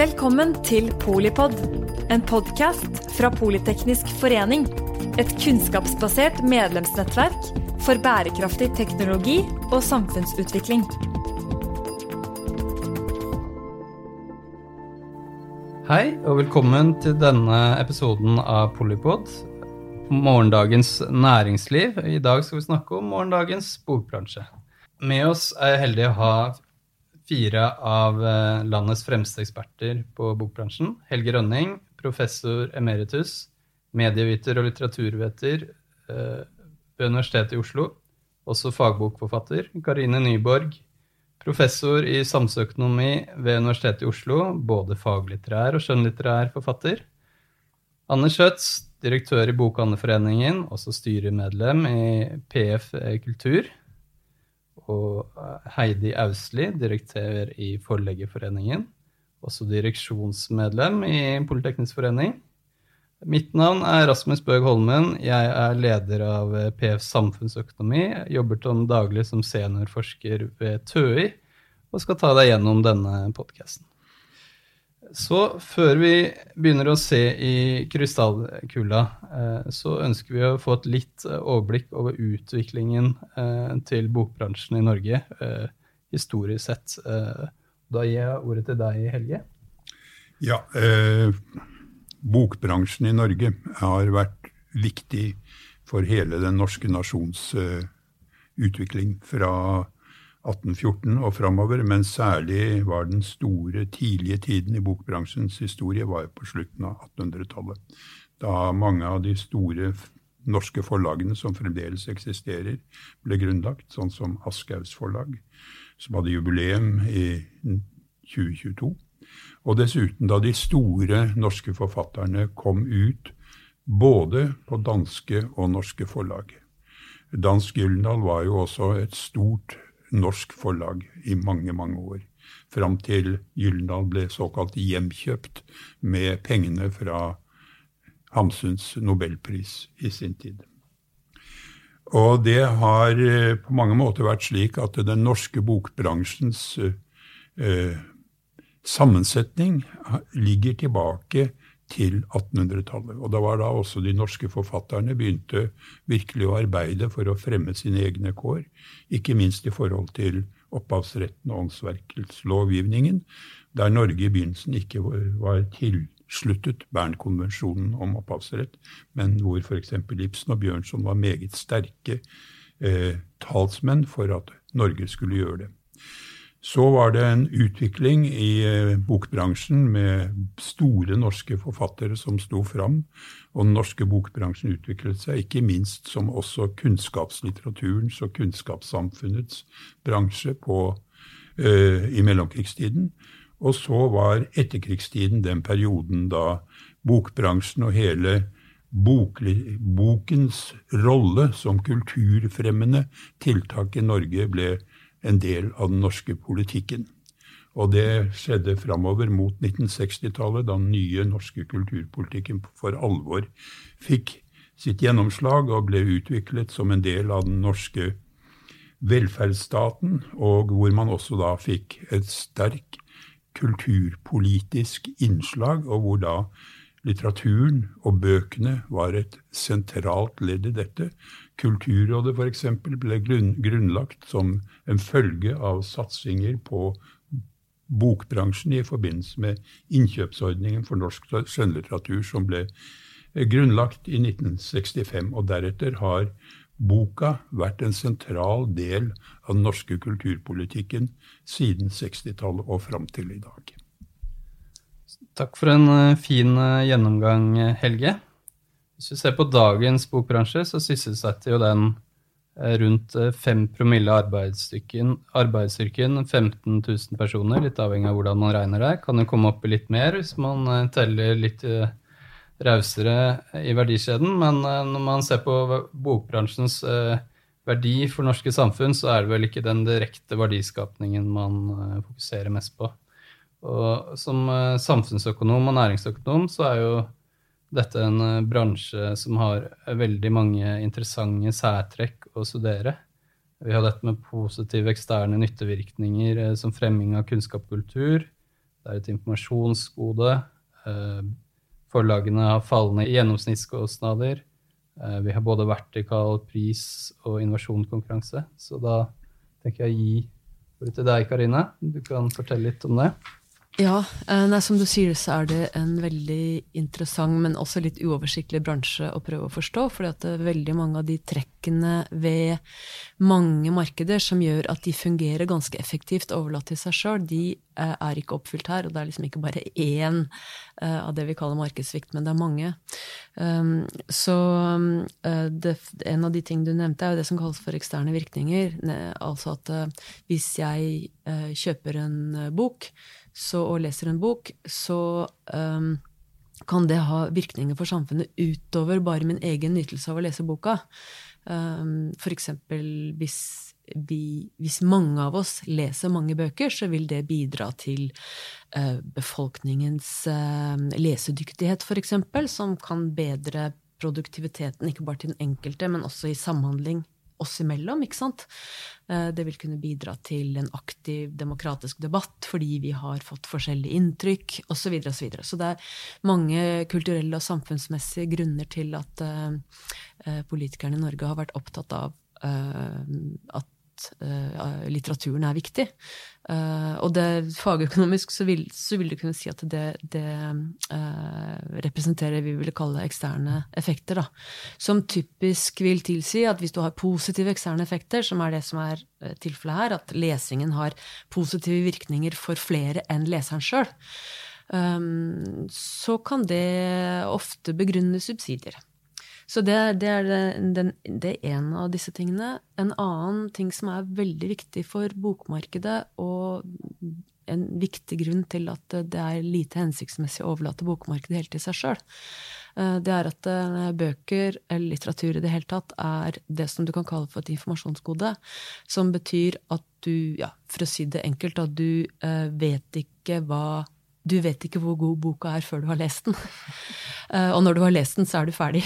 Velkommen til Polipod, en podkast fra Politeknisk forening. Et kunnskapsbasert medlemsnettverk for bærekraftig teknologi og samfunnsutvikling. Hei, og velkommen til denne episoden av Polipod. Morgendagens næringsliv. I dag skal vi snakke om morgendagens bokbransje. Med oss er jeg heldig å ha fire av eh, landets fremste eksperter på bokbransjen. Helge Rønning, professor emeritus, medieviter og litteraturveter eh, ved Universitetet i Oslo. Også fagbokforfatter. Karine Nyborg, professor i samfunnsøkonomi ved Universitetet i Oslo. Både faglitterær og skjønnlitterær forfatter. Anne Schjøtz, direktør i Bokhandlerforeningen, også styremedlem i PF Kultur og eh, Heidi Austli, direktør i Forleggerforeningen. Også direksjonsmedlem i Politeknisk forening. Mitt navn er Rasmus Bøg Holmen. Jeg er leder av eh, PF samfunnsøkonomi. Jeg jobber til daglig som seniorforsker ved TØI og skal ta deg gjennom denne podkasten. Så før vi begynner å se i krystallkula, eh, så ønsker vi å få et litt eh, overblikk over utviklingen eh, til bokbransjen i Norge historisk sett. Da gir jeg ordet til deg, Helge. Ja, eh, bokbransjen i Norge har vært viktig for hele den norske nasjons eh, utvikling fra 1814 og framover, men særlig var den store, tidlige tiden i bokbransjens historie var på slutten av 1800-tallet. Da mange av de store norske forlagene som fremdeles eksisterer, ble grunnlagt, sånn som Aschehougs forlag, som hadde jubileum i 2022. Og dessuten da de store norske forfatterne kom ut både på danske og norske forlag. Dansk Gyldendal var jo også et stort norsk forlag i mange, mange år. Fram til Gyldendal ble såkalt hjemkjøpt med pengene fra Hamsuns nobelpris i sin tid. Og det har eh, på mange måter vært slik at den norske bokbransjens eh, sammensetning ligger tilbake til 1800-tallet. Og det var da også de norske forfatterne begynte virkelig å arbeide for å fremme sine egne kår, ikke minst i forhold til opphavsretten og åndsverkelslovgivningen, der Norge i begynnelsen ikke var tilsluttet Bernkonvensjonen om opphavsrett, men hvor f.eks. Ibsen og Bjørnson var meget sterke eh, talsmenn for at Norge skulle gjøre det. Så var det en utvikling i eh, bokbransjen med store norske forfattere som sto fram. Og den norske bokbransjen utviklet seg ikke minst som også kunnskapslitteraturens og kunnskapssamfunnets bransje på, uh, i mellomkrigstiden. Og så var etterkrigstiden den perioden da bokbransjen og hele bokli, bokens rolle som kulturfremmende tiltak i Norge ble en del av den norske politikken. Og det skjedde framover mot 1960-tallet, da den nye norske kulturpolitikken for alvor fikk sitt gjennomslag og ble utviklet som en del av den norske velferdsstaten, og hvor man også da fikk et sterk kulturpolitisk innslag, og hvor da litteraturen og bøkene var et sentralt ledd i dette, Kulturrådet f.eks. ble grunnlagt som en følge av satsinger på bokbransjen i forbindelse med innkjøpsordningen for norsk skjønnlitteratur som ble eh, grunnlagt i 1965. Og deretter har boka vært en sentral del av den norske kulturpolitikken siden 60-tallet og fram til i dag. Takk for en eh, fin eh, gjennomgang, Helge. Hvis vi ser på dagens bokbransje, så sysselsetter jo den eh, rundt 5 eh, promille av arbeidsstyrken 15 000 personer, litt avhengig av hvordan man regner det. Kan jo komme opp i litt mer hvis man eh, teller litt rausere i verdikjeden. Men når man ser på bokbransjens verdi for norske samfunn, så er det vel ikke den direkte verdiskapningen man fokuserer mest på. Og som samfunnsøkonom og næringsøkonom så er jo dette er en eh, bransje som har eh, veldig mange interessante særtrekk å studere. Vi har dette med positive eksterne nyttevirkninger eh, som fremming av kunnskap og kultur, Det er et informasjonsgode. Forlagene har fallende gjennomsnittskostnader. Vi har både vertikal pris- og innovasjonskonkurranse. Så da tenker jeg å gi ordet til deg, Karine. Du kan fortelle litt om det. Ja, eh, nei, som du sier, så er det en veldig interessant, men også litt uoversiktlig bransje å prøve å forstå. fordi at er veldig mange av de trekkene ved mange markeder som gjør at de fungerer ganske effektivt overlatt til seg sjøl, de eh, er ikke oppfylt her. Og det er liksom ikke bare én eh, av det vi kaller markedssvikt, men det er mange. Um, så det, en av de ting du nevnte, er jo det som kalles for eksterne virkninger. Altså at hvis jeg kjøper en bok, så, og leser en bok, så um, kan det ha virkninger for samfunnet utover bare min egen nytelse av å lese boka. Um, for eksempel hvis, vi, hvis mange av oss leser mange bøker, så vil det bidra til uh, befolkningens uh, lesedyktighet, eksempel, som kan bedre produktiviteten, ikke bare til den enkelte, men også i samhandling oss imellom. ikke sant? Eh, det vil kunne bidra til en aktiv demokratisk debatt fordi vi har fått forskjellige inntrykk osv. Så, videre, og så, videre. så det er mange kulturelle og samfunnsmessige grunner til at uh, politikerne i Norge har vært opptatt av uh, at uh, litteraturen er viktig. Uh, og det fagøkonomisk så vil, så vil, du kunne si at det, det uh, representerer vi ville kalle eksterne effekter. Da. Som typisk vil tilsi at hvis du har positive eksterne effekter, som er det som er tilfellet her, at lesingen har positive virkninger for flere enn leseren sjøl, um, så kan det ofte begrunne subsidier. Så det, det er den, en av disse tingene. En annen ting som er veldig viktig for bokmarkedet, og en viktig grunn til at det er lite hensiktsmessig å overlate bokmarkedet helt til seg sjøl, eh, det er at eh, bøker, eller litteratur i det hele tatt, er det som du kan kalle for et informasjonsgode. Som betyr at du, ja, for å si det enkelt, at du eh, vet ikke hva du vet ikke hvor god boka er før du har lest den. Uh, og når du har lest den, så er du ferdig.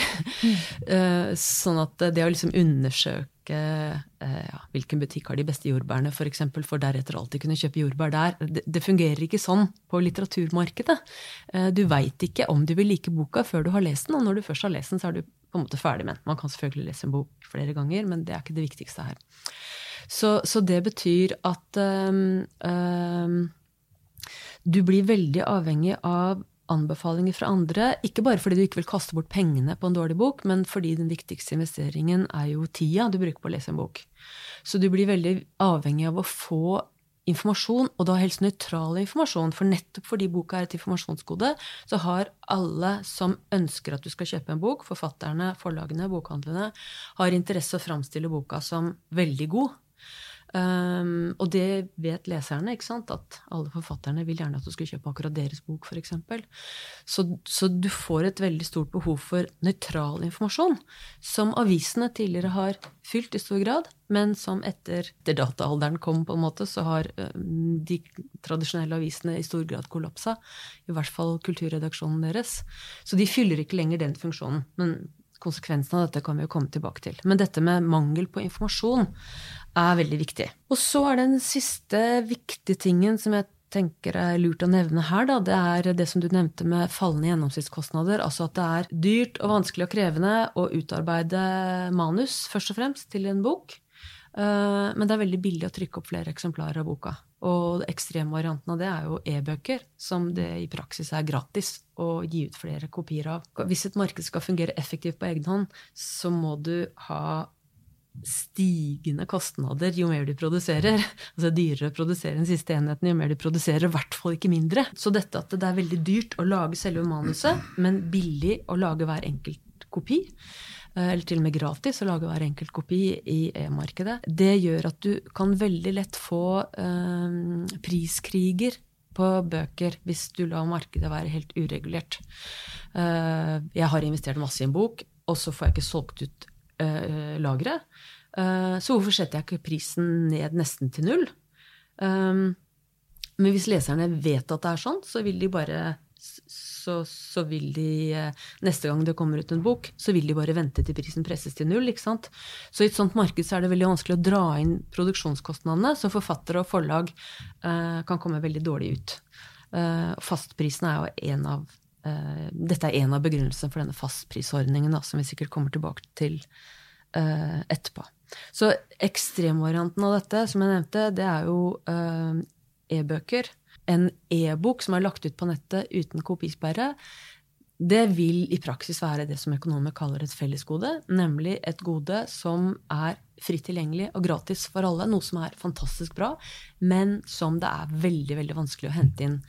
Uh, sånn at det å liksom undersøke ja, hvilken butikk har de beste jordbærene, f.eks., for, eksempel, for deretter alltid kunne kjøpe jordbær der, det, det fungerer ikke sånn på litteraturmarkedet. du veit ikke om du vil like boka før du har lest den, og når du først har lest den, så er du på en måte ferdig med den. Man kan selvfølgelig lese en bok flere ganger, men det er ikke det viktigste her. Så, så det betyr at um, du blir veldig avhengig av anbefalinger fra andre, ikke bare fordi du ikke vil kaste bort pengene på en dårlig bok, men fordi den viktigste investeringen er jo tida du bruker på å lese en bok. Så du blir veldig avhengig av å få informasjon, og da helst nøytral informasjon. For nettopp fordi boka er et informasjonsgode, så har alle som ønsker at du skal kjøpe en bok, forfatterne, forlagene, bokhandlene, har interesse å framstille boka som veldig god. Um, og det vet leserne, ikke sant? at alle forfatterne vil gjerne at du skal kjøpe akkurat deres bok, f.eks. Så, så du får et veldig stort behov for nøytral informasjon, som avisene tidligere har fylt i stor grad, men som etter, etter dataalderen kom, på en måte, så har um, de tradisjonelle avisene i stor grad kollapsa. I hvert fall kulturredaksjonen deres. Så de fyller ikke lenger den funksjonen. men Konsekvensen av dette kan vi jo komme tilbake til. Men dette med mangel på informasjon er veldig viktig. Og så er den siste viktige tingen som jeg tenker er lurt å nevne her, da, det er det som du nevnte med fallende gjennomsnittskostnader. Altså at det er dyrt og vanskelig og krevende å utarbeide manus, først og fremst, til en bok. Eh, men det er veldig billig å trykke opp flere eksemplarer av boka. Og ekstremvarianten av det er jo e-bøker, som det i praksis er gratis å gi ut flere kopier av. Hvis et marked skal fungere effektivt på egen hånd, så må du ha stigende kostnader jo mer du produserer. Altså dyrere å produsere den siste enheten jo mer du produserer, i hvert fall ikke mindre. Så dette at det er veldig dyrt å lage selve manuset, men billig å lage hver enkelt kopi, eller til og med gratis å lage hver enkelt kopi i e-markedet, det gjør at du kan veldig lett få eh, priskriger på bøker hvis du lar markedet være helt uregulert. Uh, jeg har investert masse i en bok, og så får jeg ikke solgt ut lageret. Så hvorfor setter jeg ikke prisen ned nesten til null? Men hvis leserne vet at det er sånn, så vil de bare så, så, vil de Neste gang det kommer ut en bok, så vil de bare vente til prisen presses til null. ikke sant? Så i et sånt marked så er det veldig vanskelig å dra inn produksjonskostnadene, så forfattere og forlag eh, kan komme veldig dårlig ut. Fastprisen er jo en av Dette er en av begrunnelsene for denne fastprisordningen, da, som vi sikkert kommer tilbake til etterpå. Så ekstremvarianten av dette, som jeg nevnte, det er jo e-bøker. En e-bok som er lagt ut på nettet uten kopisperre det vil i praksis være det som økonomer kaller et fellesgode, nemlig et gode som er fritt tilgjengelig og gratis for alle, noe som er fantastisk bra, men som det er veldig veldig vanskelig å hente inn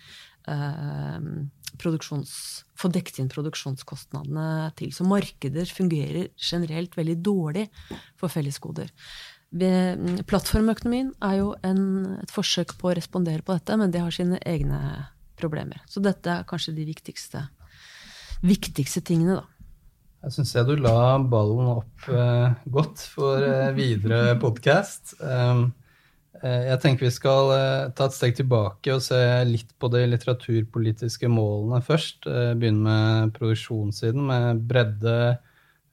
eh, få dekket inn produksjonskostnadene til. Så markeder fungerer generelt veldig dårlig for fellesgoder. Plattformøkonomien er jo en, et forsøk på å respondere på dette, men det har sine egne problemer. Så dette er kanskje de viktigste viktigste tingene, da. Jeg syns jeg du la ballen opp eh, godt for eh, videre podkast. Um, eh, jeg tenker vi skal eh, ta et steg tilbake og se litt på de litteraturpolitiske målene først. Eh, begynne med produksjonssiden, med bredde,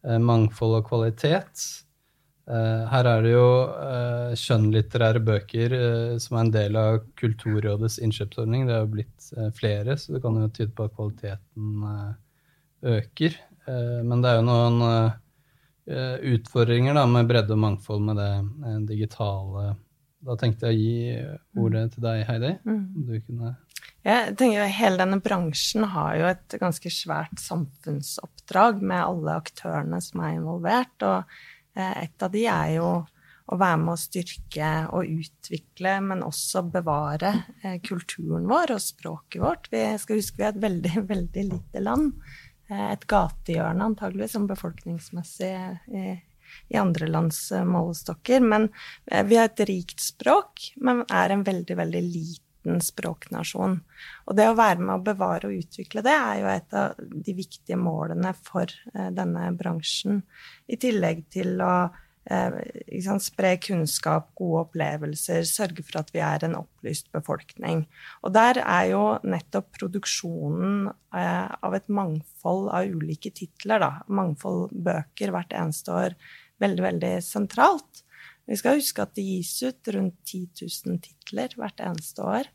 mangfold og kvalitet. Her er det jo skjønnlitterære bøker som er en del av Kulturrådets innkjøpsordning. Det er jo blitt flere, så det kan jo tyde på at kvaliteten øker. Eh, men det er jo noen eh, utfordringer da, med bredde og mangfold med det eh, digitale. Da tenkte jeg å gi ordet til deg, Heidi. Mm. Du kunne jeg tenker Hele denne bransjen har jo et ganske svært samfunnsoppdrag med alle aktørene som er involvert. Og et av de er jo å være med å styrke og utvikle, men også bevare kulturen vår og språket vårt. Vi skal huske vi er et veldig, veldig lite land. Eh, et gatehjørne, antageligvis, som befolkningsmessig i, i andre lands eh, målestokker. Men eh, vi har et rikt språk, men er en veldig, veldig liten språknasjon. Og det å være med å bevare og utvikle det er jo et av de viktige målene for denne bransjen. I tillegg til å eh, spre kunnskap, gode opplevelser, sørge for at vi er en opplyst befolkning. Og der er jo nettopp produksjonen eh, av et mangfold av ulike titler, da, mangfold bøker hvert eneste år, veldig, veldig sentralt. Vi skal huske at det gis ut rundt 10 000 titler hvert eneste år.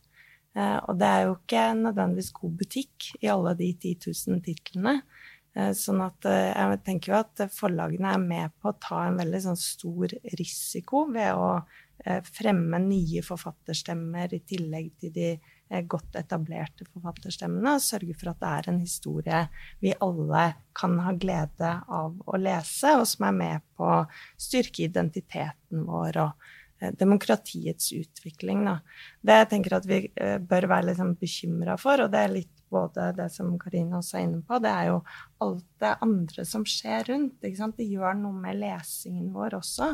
Eh, og det er jo ikke nødvendigvis god butikk i alle de 10 000 titlene. Eh, sånn at eh, jeg tenker jo at forlagene er med på å ta en veldig sånn stor risiko ved å fremme nye forfatterstemmer i tillegg til de godt etablerte forfatterstemmene, og sørge for at det er en historie vi alle kan ha glede av å lese, og som er med på å styrke identiteten vår og demokratiets utvikling. Da. Det jeg tenker at vi bør være liksom bekymra for, og det er litt både det som Karine også er inne på, det er jo alt det andre som skjer rundt. Det gjør noe med lesingen vår også.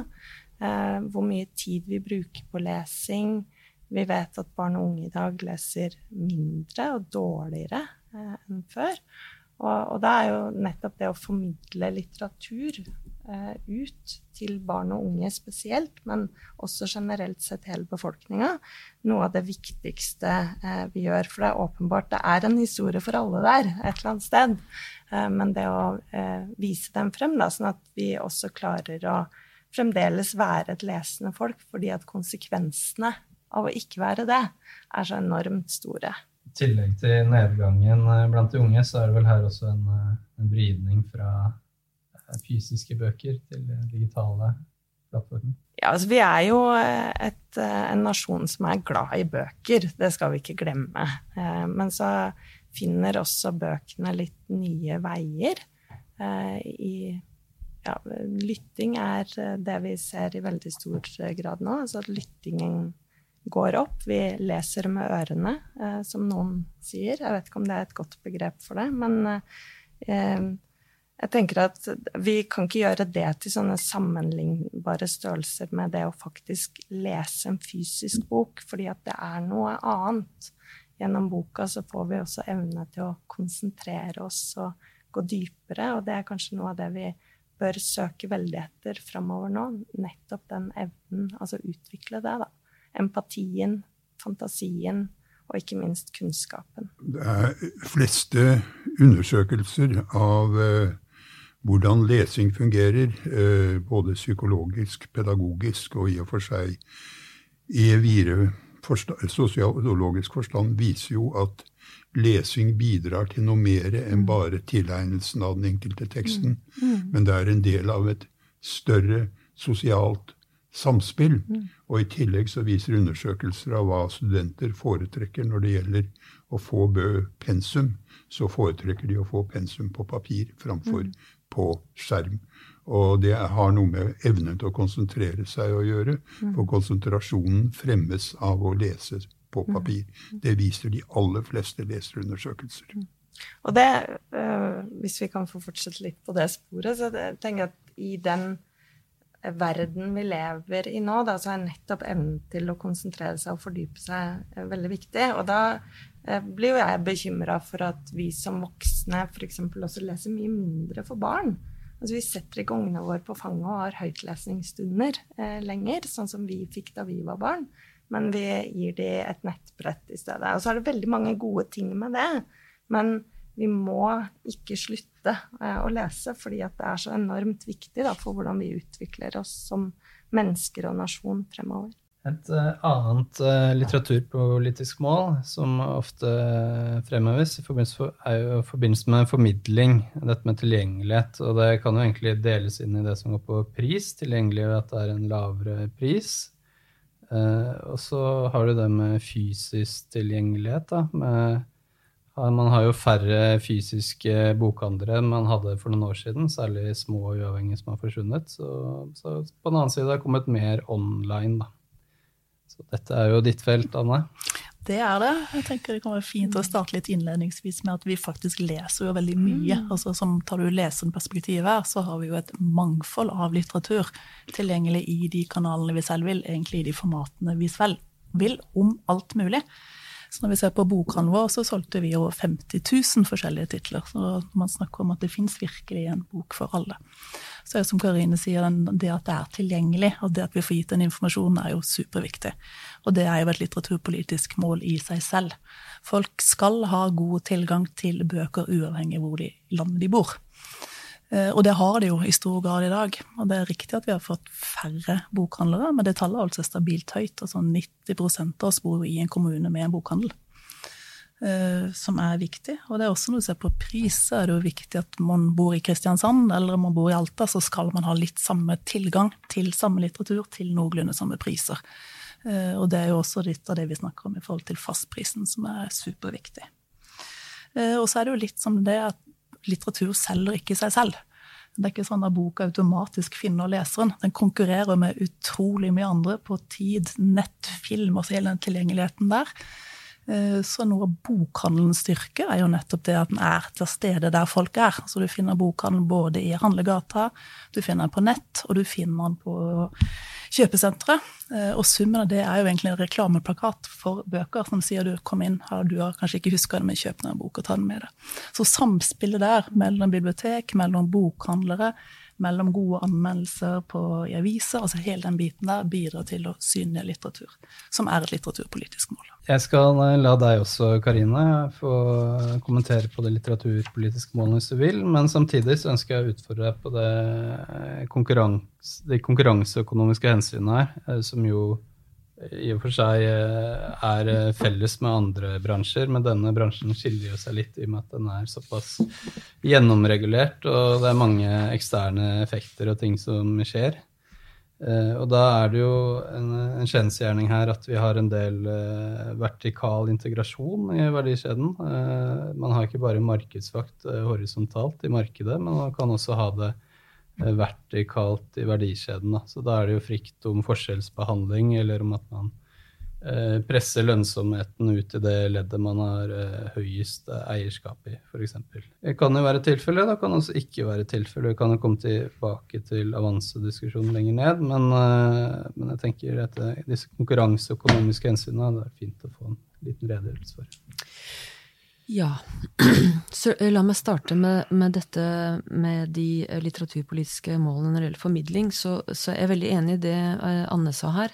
Eh, hvor mye tid vi bruker på lesing. Vi vet at barn og unge i dag leser mindre og dårligere eh, enn før. Og, og det er jo nettopp det å formidle litteratur eh, ut til barn og unge spesielt, men også generelt sett hele befolkninga, noe av det viktigste eh, vi gjør. For det er åpenbart det er en historie for alle der et eller annet sted. Eh, men det å eh, vise dem frem, da, sånn at vi også klarer å fremdeles være et lesende folk, fordi at konsekvensene av å ikke være det er så enormt store I tillegg til nedgangen eh, blant de unge, så er det vel her også en, eh, en vridning fra eh, fysiske bøker til digitale plattformer? Ja, altså Vi er jo et, en nasjon som er glad i bøker, det skal vi ikke glemme. Men så finner også bøkene litt nye veier. I, ja, lytting er det vi ser i veldig stor grad nå. altså at lyttingen går opp. Vi leser med ørene, eh, som noen sier. Jeg vet ikke om det er et godt begrep for det, men eh, jeg tenker at vi kan ikke gjøre det til sånne sammenlignbare størrelser med det å faktisk lese en fysisk bok, fordi at det er noe annet. Gjennom boka så får vi også evne til å konsentrere oss og gå dypere, og det er kanskje noe av det vi bør søke veldig etter framover nå. Nettopp den evnen, altså utvikle det, da empatien, fantasien og ikke minst kunnskapen. Det er fleste undersøkelser av eh, hvordan lesing fungerer, eh, både psykologisk, pedagogisk og i og for seg i videre sosiologisk forstand viser jo at lesing bidrar til noe mer enn bare tilegnelsen av den enkelte teksten. Men det er en del av et større sosialt samspill. Og i tillegg så viser undersøkelser av hva studenter foretrekker når det gjelder å få pensum, så foretrekker de å få pensum på papir framfor på skjerm. Og det har noe med evnen til å konsentrere seg å gjøre. For konsentrasjonen fremmes av å lese på papir. Det viser de aller fleste leserundersøkelser. Og det, øh, hvis vi kan få fortsette litt på det sporet, så jeg tenker jeg at i den verden vi lever i nå, da, så er nettopp evnen til å konsentrere seg og fordype seg eh, veldig viktig. Og da eh, blir jo jeg bekymra for at vi som voksne f.eks. også leser mye mindre for barn. Altså Vi setter ikke ungene våre på fanget og har høytlesningsstunder eh, lenger, sånn som vi fikk da vi var barn. Men vi gir dem et nettbrett i stedet. Og så er det veldig mange gode ting med det. Men vi må ikke slutte eh, å lese, fordi det er så enormt viktig da, for hvordan vi utvikler oss som mennesker og nasjon fremover. Et uh, annet uh, litteraturpolitisk mål som ofte fremheves, i forbindelse er jo i forbindelse med formidling, dette med tilgjengelighet. Og det kan jo egentlig deles inn i det som går på pris, tilgjengelig ved at det er en lavere pris. Og så har du det med fysisk tilgjengelighet, da, med man har jo færre fysiske bokhandlere enn man hadde for noen år siden, særlig små og uavhengige som har forsvunnet. Så, så på den annen side har det kommet mer online, da. Så dette er jo ditt felt, Anne. Det er det. Jeg tenker Det kan være fint å starte litt innledningsvis med at vi faktisk leser jo veldig mye. Mm. Altså som Tar du leserperspektivet her, så har vi jo et mangfold av litteratur tilgjengelig i de kanalene vi selv vil, egentlig i de formatene vi selv vil, om alt mulig. Så når vi ser på bokhandelen vår, så solgte vi over 50 000 forskjellige titler. Så man snakker om at det fins virkelig en bok for alle. Så som Karine sier, det at det er tilgjengelig, og det at vi får gitt den informasjonen, er jo superviktig. Og det er jo et litteraturpolitisk mål i seg selv. Folk skal ha god tilgang til bøker uavhengig av hvor de landet de bor. Eh, og det har de jo i stor grad i dag. Og det er riktig at vi har fått færre bokhandlere, men det tallet er altså stabilt høyt. altså 90% av oss bor i en kommune med en bokhandel. Eh, som er viktig. Og det er også når du ser på pris, så er det jo viktig at man bor i Kristiansand eller man bor i Alta, så skal man ha litt samme tilgang til samme litteratur til noenlunde samme priser. Eh, og det er jo også litt av det vi snakker om i forhold til fastprisen, som er superviktig. Og så er det jo litt som det at litteratur selger ikke seg selv. Det er ikke sånn at boka automatisk finner leseren. Den konkurrerer med utrolig mye andre på tid, nett, film, og hele den tilgjengeligheten der. Eh, så noe av bokhandelens styrke er jo nettopp det at den er til stede der folk er. Så du finner bokhandel både i handlegata, du finner den på nett, og du finner den på kjøpesentre. Eh, og summen av det er jo egentlig en reklameplakat for bøker som sier du kom inn, her, du har kanskje ikke huska det, men kjøp en bok og ta den med deg. Så samspillet der mellom bibliotek, mellom bokhandlere, mellom gode anmeldelser på, i aviser, altså hele den biten der bidrar til å synlige litteratur, som er et litteraturpolitisk mål. Jeg skal eh, la deg også, Karine, få kommentere på det litteraturpolitiske målet hvis du vil. Men samtidig så ønsker jeg å utfordre deg på det eh, konkurranse, de konkurranseøkonomiske hensynet her, eh, som jo i og for seg er felles med andre bransjer, men denne bransjen skiller jo seg litt i og med at den er såpass gjennomregulert, og det er mange eksterne effekter og ting som skjer. Uh, og da er det jo en, en kjensgjerning her at vi har en del vertikal integrasjon i verdikjeden. Man har ikke bare markedsvakt horisontalt i markedet, men man kan også ha det vertikalt i verdikjeden. Da. Så da er det jo frikt om forskjellsbehandling, eller om at man Eh, presse lønnsomheten ut i det leddet man har eh, høyest eierskap i, f.eks. Det kan jo være tilfelle, det kan også ikke være tilfelle. Vi kan jo komme tilbake til avansediskusjonen lenger ned, men, eh, men jeg tenker at disse konkurranseøkonomiske hensynene det er fint å få en liten redegjørelse for. Ja. Så la meg starte med, med, dette med de litteraturpolitiske målene når det gjelder formidling. Så, så er veldig enig i det Anne sa her.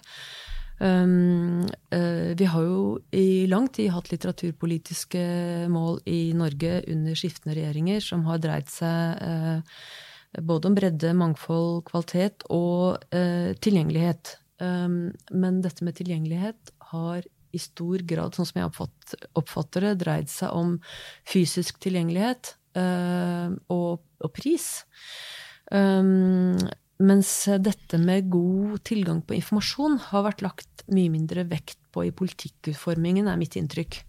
Um, uh, vi har jo i lang tid hatt litteraturpolitiske mål i Norge under skiftende regjeringer som har dreid seg uh, både om bredde, mangfold, kvalitet og uh, tilgjengelighet. Um, men dette med tilgjengelighet har i stor grad, sånn som jeg oppfatter det, dreid seg om fysisk tilgjengelighet øh, og, og, pris. Um, mens dette med god tilgang på informasjon har vært lagt mye mindre vekt på i politikkutformingen, er mitt inntrykk.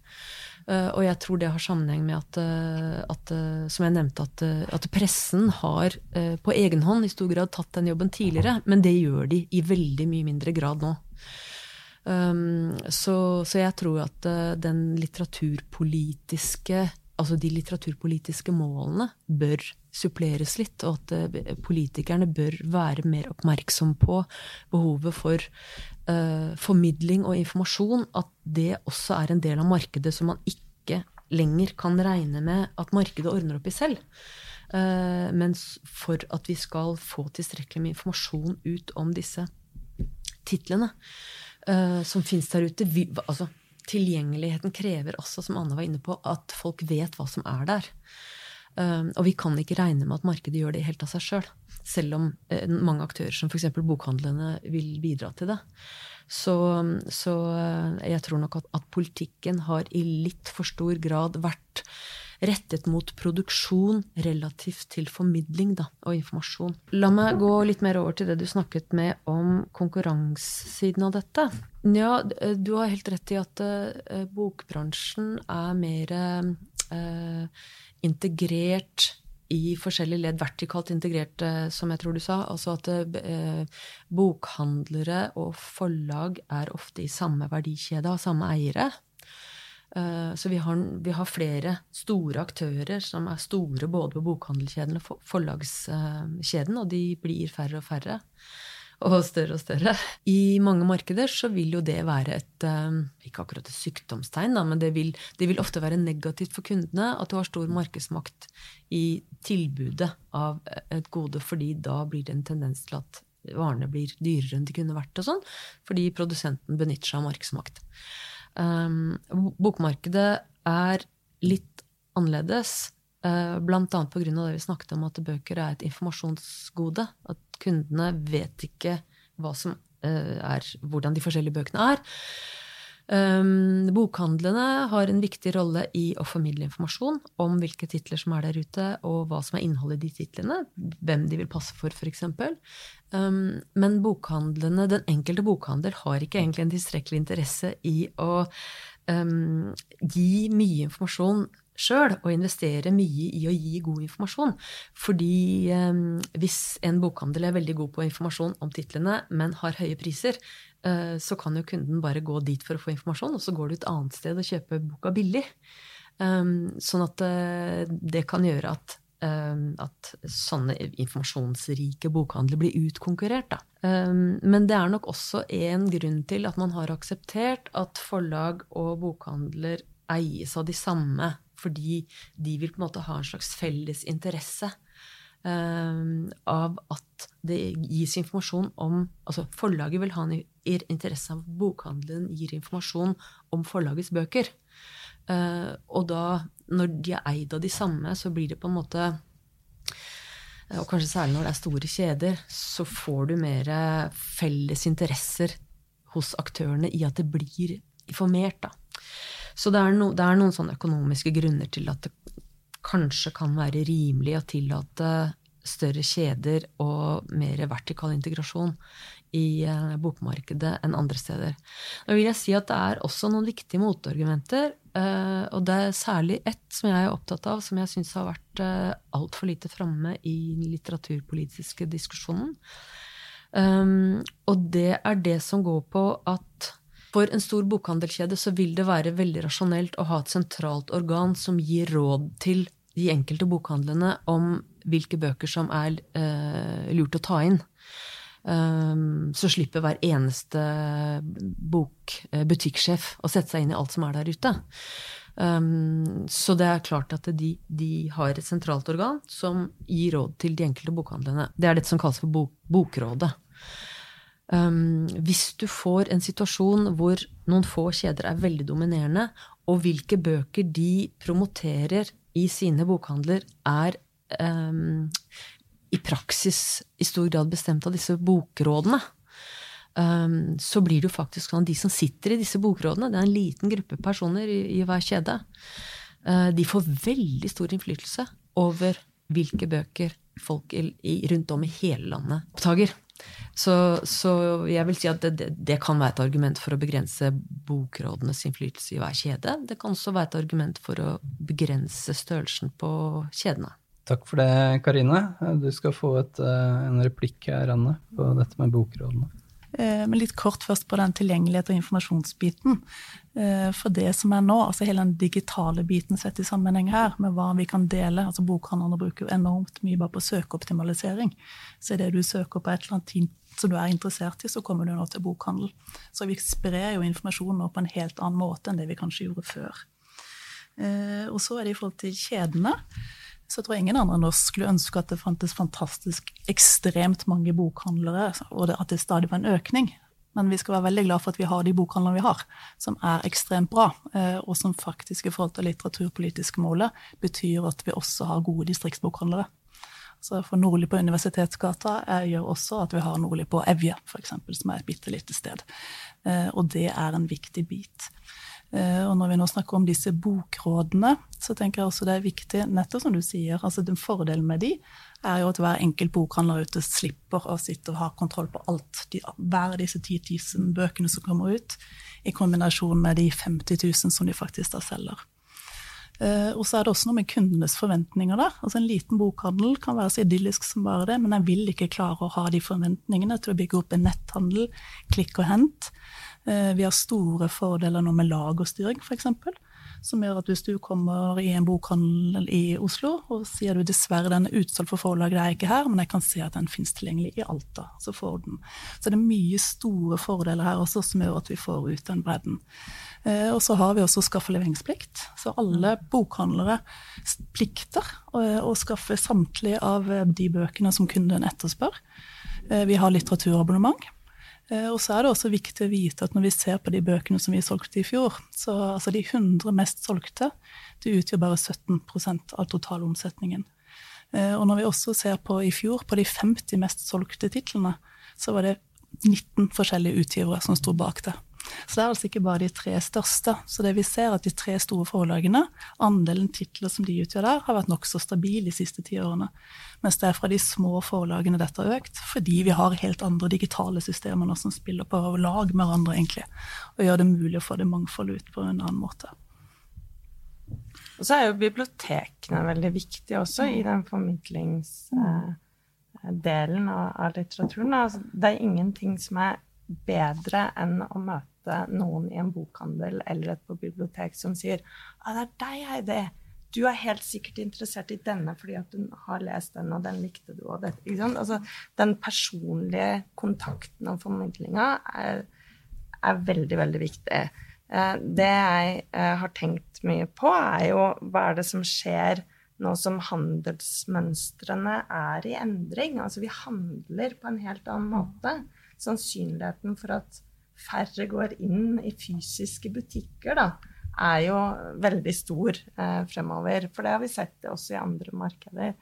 Uh, og jeg tror det har sammenheng med at, uh, at uh, som jeg nevnte, at, at pressen har på egen hånd i stor grad tatt den jobben tidligere. Men det gjør de i veldig mye mindre grad nå. Um, så, så, jeg tror at den litteraturpolitiske Altså de litteraturpolitiske målene bør suppleres litt, og at politikerne bør være mer oppmerksom på behovet for uh, formidling og informasjon, at det også er en del av markedet som man ikke lenger kan regne med at markedet ordner opp i selv. Uh, mens for at vi skal få tilstrekkelig med informasjon ut om disse titlene uh, som fins der ute vi, altså, Tilgjengeligheten krever også, som Anne var inne på, at folk vet hva som er der. Uh, og vi kan ikke regne med at markedet gjør det helt av seg sjøl. Selv selv om uh, mange aktører, som f.eks. bokhandlene, vil bidra til det. Så, så jeg tror nok at, at, politikken har i litt for stor grad vært rettet mot produksjon relativt til formidling da, og informasjon. La meg gå litt mer over til det du snakket med om konkurransesiden av dette. Ja, du har helt rett i at uh, bokbransjen er mer uh, integrert i forskjellige ledd, vertikalt integrert, som jeg tror du sa. Altså at eh, bokhandlere og forlag er ofte i samme verdikjede, har samme eiere. Eh, så vi har, vi har, flere store aktører som er store både på bokhandelkjeden og forlagskjeden, og de blir færre og færre og større og større. I mange markeder så vil jo det være et eh, Ikke akkurat et sykdomstegn, da, men det vil, det vil, ofte være negativt for kundene at du har stor markedsmakt i tilbudet av et gode, fordi da blir det en tendens til at varene blir dyrere enn de kunne vært, og sånn, fordi produsenten benytter seg av markedsmakt. Um, bokmarkedet er litt annerledes. Uh, Blant annet pga. det vi snakket om at bøker er et informasjonsgode. At kundene vet ikke hva som uh, er, hvordan de forskjellige bøkene er. Um, bokhandlene har en viktig rolle i å formidle informasjon om hvilke titler som er der ute, og hva som er innholdet i de titlene. Hvem de vil passe for, f.eks. Um, men bokhandlene, den enkelte bokhandel har ikke egentlig en tilstrekkelig interesse i å um, gi mye informasjon sjøl og investere mye i å gi god informasjon. Fordi eh, hvis en bokhandel er veldig god på informasjon om titlene, men har høye priser, eh, så kan jo kunden bare gå dit for å få informasjon, og så går du et annet sted og kjøper boka billig. Um, sånn at uh, det kan gjøre at, um, at sånne informasjonsrike bokhandler blir utkonkurrert. Um, men det er nok også en grunn til at man har akseptert at forlag og bokhandler eies av de samme fordi de vil på en måte ha en slags felles interesse um, av at det gis informasjon om Altså forlaget vil ha en interesse av at bokhandelen gir informasjon om forlagets bøker. Uh, og da, når de er eid av de samme, så blir det på en måte og kanskje særlig når det er store kjeder, så får du mer felles interesser hos aktørene i at det blir informert. Da. Så det er, no, det er, noen sånne økonomiske grunner til at det kanskje kan være rimelig å tillate større kjeder og mer vertikal integrasjon i uh, bokmarkedet enn andre steder. Da vil jeg si at det er også noen viktige motargumenter. Uh, og det er særlig ett som jeg er opptatt av, som jeg syns har vært uh, altfor lite framme i den litteraturpolitiske diskusjonen. Um, og det er det som går på at for en stor bokhandelkjede så vil det være veldig rasjonelt å ha et sentralt organ som gir råd til de enkelte bokhandlene om hvilke bøker som er uh, lurt å ta inn. Um, så slipper hver eneste bok, uh, butikksjef å sette seg inn i alt som er der ute. Um, så det er klart at de, de, har et sentralt organ som gir råd til de enkelte bokhandlene. Det er dette som kalles for bok, Bokrådet. Um, hvis du får en situasjon hvor noen få kjeder er veldig dominerende, og hvilke bøker de promoterer i sine bokhandler, er um, i praksis i stor grad bestemt av disse bokrådene, um, så blir det jo faktisk sånn at de som sitter i disse bokrådene, det er en liten gruppe personer i, i hver kjede, uh, de får veldig stor innflytelse over hvilke bøker folk i, rundt om i hele landet oppdager. Så, så, jeg vil si at det, det, kan være et argument for å begrense bokrådenes innflytelse i hver kjede. Det kan også være et argument for å begrense størrelsen på kjedene. Takk for det, Karine. Du skal få et, eh, en replikk her, Anne, på dette med bokrådene. Eh, men litt kort først på den tilgjengelighet og informasjonsbiten. Eh, for det som er nå, altså hele den digitale biten sett i sammenheng her, med hva vi kan dele altså Bokhandlerne bruker enormt mye bare på søkeoptimalisering. Så det du søker på et eller annet som du er interessert i, så kommer du nå til bokhandel. Så vi sprer jo informasjon nå på en helt annen måte enn det vi kanskje gjorde før. Og så er det i forhold til kjedene så jeg tror ingen andre enn oss skulle ønske at det fantes fantastisk ekstremt mange bokhandlere, og at det stadig var en økning. Men vi skal være veldig glad for at vi har de bokhandlene vi har, som er ekstremt bra, eh, og som faktisk i forhold til litteraturpolitiske målet betyr at vi også har gode distriktsbokhandlere. Så for Nordli på Universitetsgata gjør også at vi har Nordli på Evje, f.eks., som er et bitte lite sted. Eh, og det er en viktig bit. Eh, og når vi nå snakker om disse bokrådene, så tenker jeg også det er viktig, nettopp som du sier, altså den fordelen med de er jo at hver enkelt bokhandler ute slipper å sitte og ha kontroll på alt. De, hver av disse 10 000 bøkene som kommer ut, i kombinasjon med de 50 000 som de faktisk da selger. Uh, og så er det også noe med kundenes forventninger da. Altså En liten bokhandel kan være så idyllisk som bare det, men jeg vil ikke klare å ha de forventningene til å bygge opp en netthandel, klikk og hent. Uh, vi har store fordeler nå med lagerstyring, f.eks som gjør at hvis du kommer i en bokhandel i Oslo og sier du dessverre den er utsolgt for forlaget, det er ikke her, men jeg kan se at den finnes tilgjengelig i Alta, så får du den. Så det er mye store fordeler her også som gjør at vi får ut den bredden. Eh, og så har vi også skaffe leveringsplikt. Så alle bokhandlere plikter å skaffe samtlige av de bøkene som kunden etterspør. Eh, vi har litteraturabonnement. Eh, og så er det også viktig å vite at når vi ser på de bøkene som vi solgte i fjor, så altså de 100 mest solgte, det utgjør bare 17 av totalomsetningen. Eh, og når vi også ser på i fjor, på de 50 mest solgte titlene, så var det 19 forskjellige utgivere som sto bak det. Så det er altså ikke bare de tre største. Så det vi ser at de tre store forlagene, andelen titler som de utgjør der, har vært nokså stabil de siste ti årene. Mens det er fra de små forlagene dette har økt, fordi vi har helt andre digitale systemer nå som spiller på lag med hverandre, egentlig. Og gjør det mulig å få det mangfoldet ut på en annen måte. Og så er jo bibliotekene veldig viktige også i den formidlingsdelen av litteraturen. Altså, det er ingenting som er bedre enn å møte noen i en bokhandel eller et på bibliotek som sier ah, 'Det er deg, Heidi. Du er helt sikkert interessert i denne fordi at du har lest den, og den likte du.' Og dette, altså, den personlige kontakten og formidlinga er, er, veldig, veldig viktig. Eh, det jeg eh, har tenkt mye på, er jo hva er det som skjer nå som handelsmønstrene er i endring. Altså vi handler på en helt annen måte sannsynligheten for at færre går inn i fysiske butikker, da, er jo veldig stor eh, fremover. For det har vi sett også i andre markeder.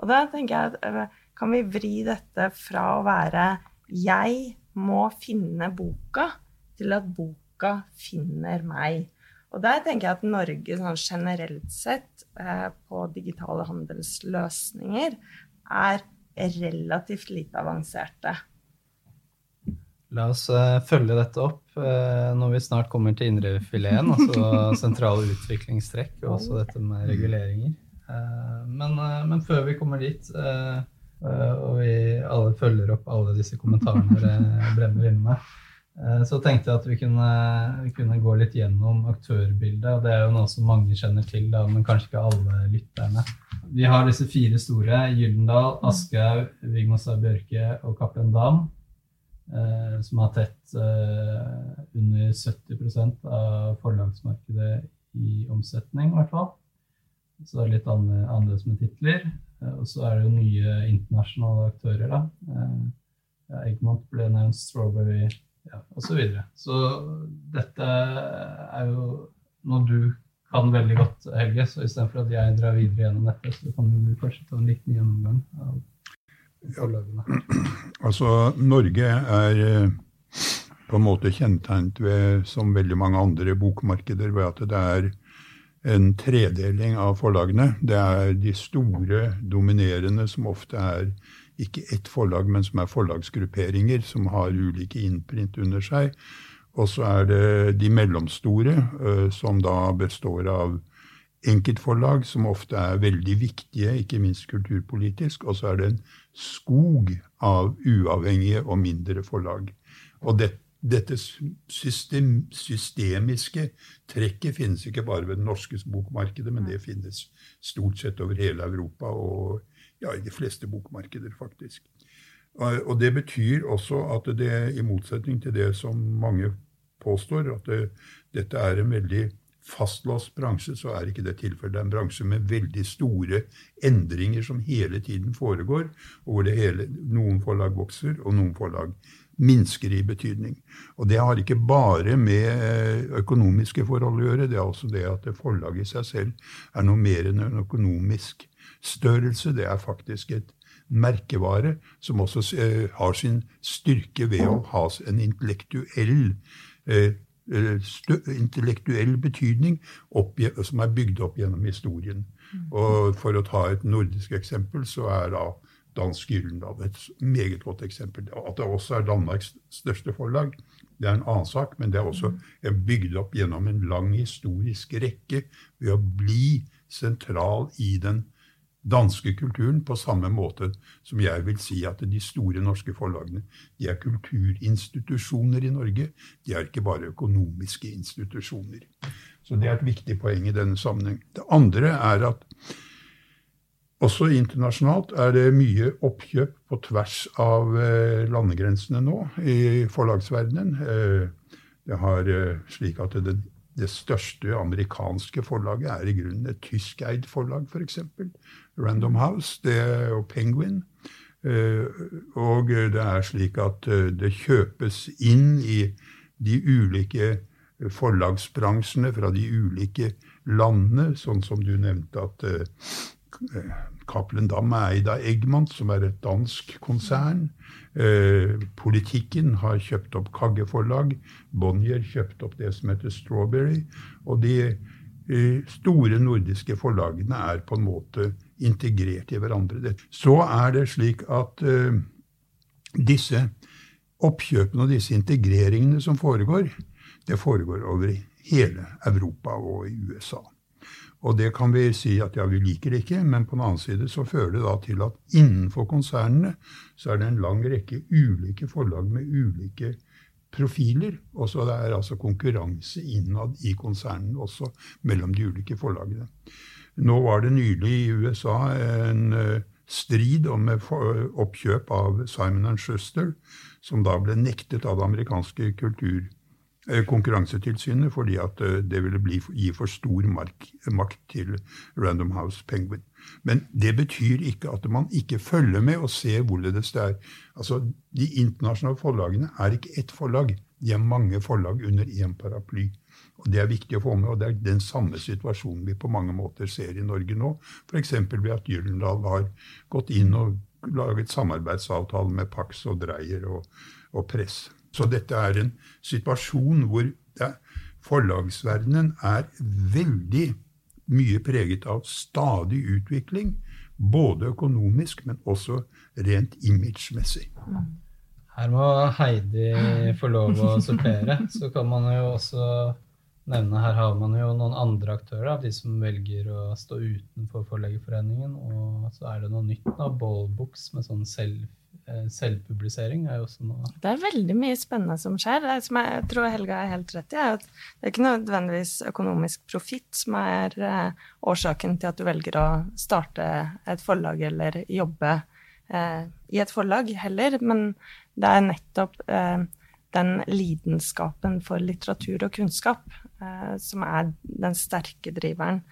Og da tenker jeg at eh, kan vi vri dette fra å være 'jeg må finne boka', til at boka finner meg. Og der tenker jeg at Norge sånn generelt sett eh, på digitale handelsløsninger er relativt lite avanserte. La oss uh, følge dette opp uh, når vi snart kommer til indrefileten, altså sentrale utviklingstrekk og også dette med reguleringer. Uh, men, men, før vi kommer dit, og vi alle følger opp alle disse kommentarene dere bremmer inne med, så tenkte jeg at vi kunne, vi kunne, gå litt gjennom aktørbildet. og Det er jo noe som mange kjenner til, da, men kanskje ikke alle lytterne. Vi har disse fire store. Gyldendal, Aschehoug, Vigmosa Bjørke og Cappelen Dam. Eh, som har tett eh, under 70% av forlagsmarkedet i omsetning, i hvert fall. Så det er litt annerledes med titler. Eh, og så er det jo nye internasjonale aktører, da. Ja, Eggmont ble nevnt, Strawberry ja, osv. Så, videre. så dette er jo noe du kan veldig godt, Helge. Så istedenfor at jeg drar videre gjennom dette, så kan du kanskje ta en liten gjennomgang av? Altså, Norge er eh, på en måte kjennetegnet ved, som veldig mange andre bokmarkeder, ved at det er en tredeling av forlagene. Det er de store, dominerende, som ofte er ikke ett forlag, men som er forlagsgrupperinger som har ulike innprint under seg. Og så er det de mellomstore, eh, som da består av enkeltforlag, som ofte er veldig viktige, ikke minst kulturpolitisk. Og så er det en skog av uavhengige og mindre forlag. Og det, dette system, systemiske trekket finnes ikke bare ved det norske bokmarkedet, men det finnes stort sett over hele Europa og ja, i de fleste bokmarkeder, faktisk. Og det betyr også at det, i motsetning til det som mange påstår, at det, dette er en veldig fastlåst bransje, så er ikke det tilfellet. Det er en bransje med veldig store endringer som hele tiden foregår, og hvor hele, noen forlag vokser, og noen forlag minsker i betydning. Og det har ikke bare med eh, økonomiske forhold å gjøre, det er også det at forlaget i seg selv er noe mer enn en økonomisk størrelse. Det er faktisk et merkevare som også eh, har sin styrke ved å ha en intellektuell eh, intellektuell betydning som er bygd opp gjennom historien. Og For å ta et nordisk eksempel, så er da Dansk Gyldendal et meget godt eksempel. At det også er Danmarks største forlag, det er en annen sak, men det er også bygd opp gjennom en lang historisk rekke ved å bli sentral i den danske kulturen på samme måte som jeg vil si at de store norske forlagene de er kulturinstitusjoner i Norge. De er ikke bare økonomiske institusjoner. Så det er et viktig poeng i denne sammenheng. Det andre er at også internasjonalt er det mye oppkjøp på tvers av eh, landegrensene nå i forlagsverdenen. Eh, det har eh, slik at det, det største amerikanske forlaget er i grunnen et tyskeid forlag, f.eks. Random House det jo Penguin. Eh, og det er slik at eh, det kjøpes inn i de ulike forlagsbransjene fra de ulike landene, sånn som du nevnte at eh, Cappelen Dam er eid av Eggmant, som er et dansk konsern. Politikken har kjøpt opp Kagge forlag. Bonnier kjøpte opp det som heter Strawberry. Og de store nordiske forlagene er på en måte integrert i hverandre. Så er det slik at uh, disse oppkjøpene og disse integreringene som foregår, det foregår over hele Europa og i USA. Og det kan vi si at ja, vi liker det ikke, men på den annen side så fører det da til at innenfor konsernene så er det en lang rekke ulike forlag med ulike profiler. Og så det er altså konkurranse innad i konsernene også mellom de ulike forlagene. Nå var det nylig i USA en eh, strid om oppkjøp av Simon Schuster, som da ble nektet av det amerikanske kultur, eh, konkurransetilsynet fordi at eh, det ville bli, gi for stor mark, makt til Random House Penguin. Men det betyr ikke at man ikke følger med og ser hvorledes det er. Altså, De internasjonale forlagene er ikke ett forlag. De er mange forlag under én paraply. Og Det er viktig å få med, og det er den samme situasjonen vi på mange måter ser i Norge nå. F.eks. ved at Gyldendal har gått inn og laget samarbeidsavtale med Pax og Dreyer og, og Press. Så dette er en situasjon hvor forlagsverdenen er veldig mye preget av stadig utvikling. Både økonomisk, men også rent imagemessig. Her må Heidi få lov å supplere. Så kan man jo også nevne her har man jo noen andre aktører, de som velger å stå utenfor Forleggerforeningen. Og så er det noe nytt da, Ballbooks med sånn selv, selvpublisering er jo også noe Det er veldig mye spennende som skjer. Det som jeg tror Helga er helt rett i, er at det er ikke nødvendigvis økonomisk profitt som er eh, årsaken til at du velger å starte et forlag eller jobbe eh, i et forlag heller, men det er nettopp eh, den lidenskapen for litteratur og kunnskap eh, som er den sterke driveren.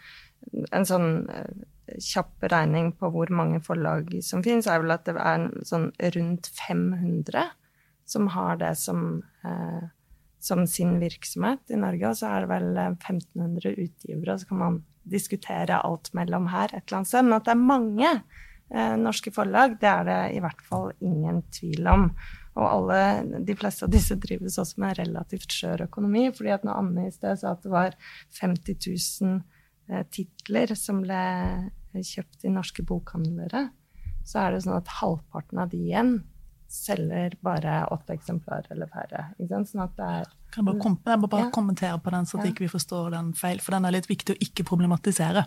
En sånn eh, kjapp regning på hvor mange forlag som finnes, er vel at det er sånn rundt 500 som har det som, eh, som sin virksomhet i Norge. Og så er det vel 1500 eh, utgivere, og så kan man diskutere alt mellom her et eller annet sted. Men at det er mange eh, norske forlag, det er det i hvert fall ingen tvil om. Og alle, de fleste av disse drives også med relativt skjør økonomi. fordi at når Anne i sted sa at det var 50 000 eh, titler som ble kjøpt i norske bokhandlere, så er det sånn at halvparten av de igjen selger bare åtte eksemplarer eller færre. Sånn at det er kan jeg, bare, kom, jeg må bare ja. kommentere på den, så at ja. ikke vi forstår den feil. For den er litt viktig å ikke problematisere.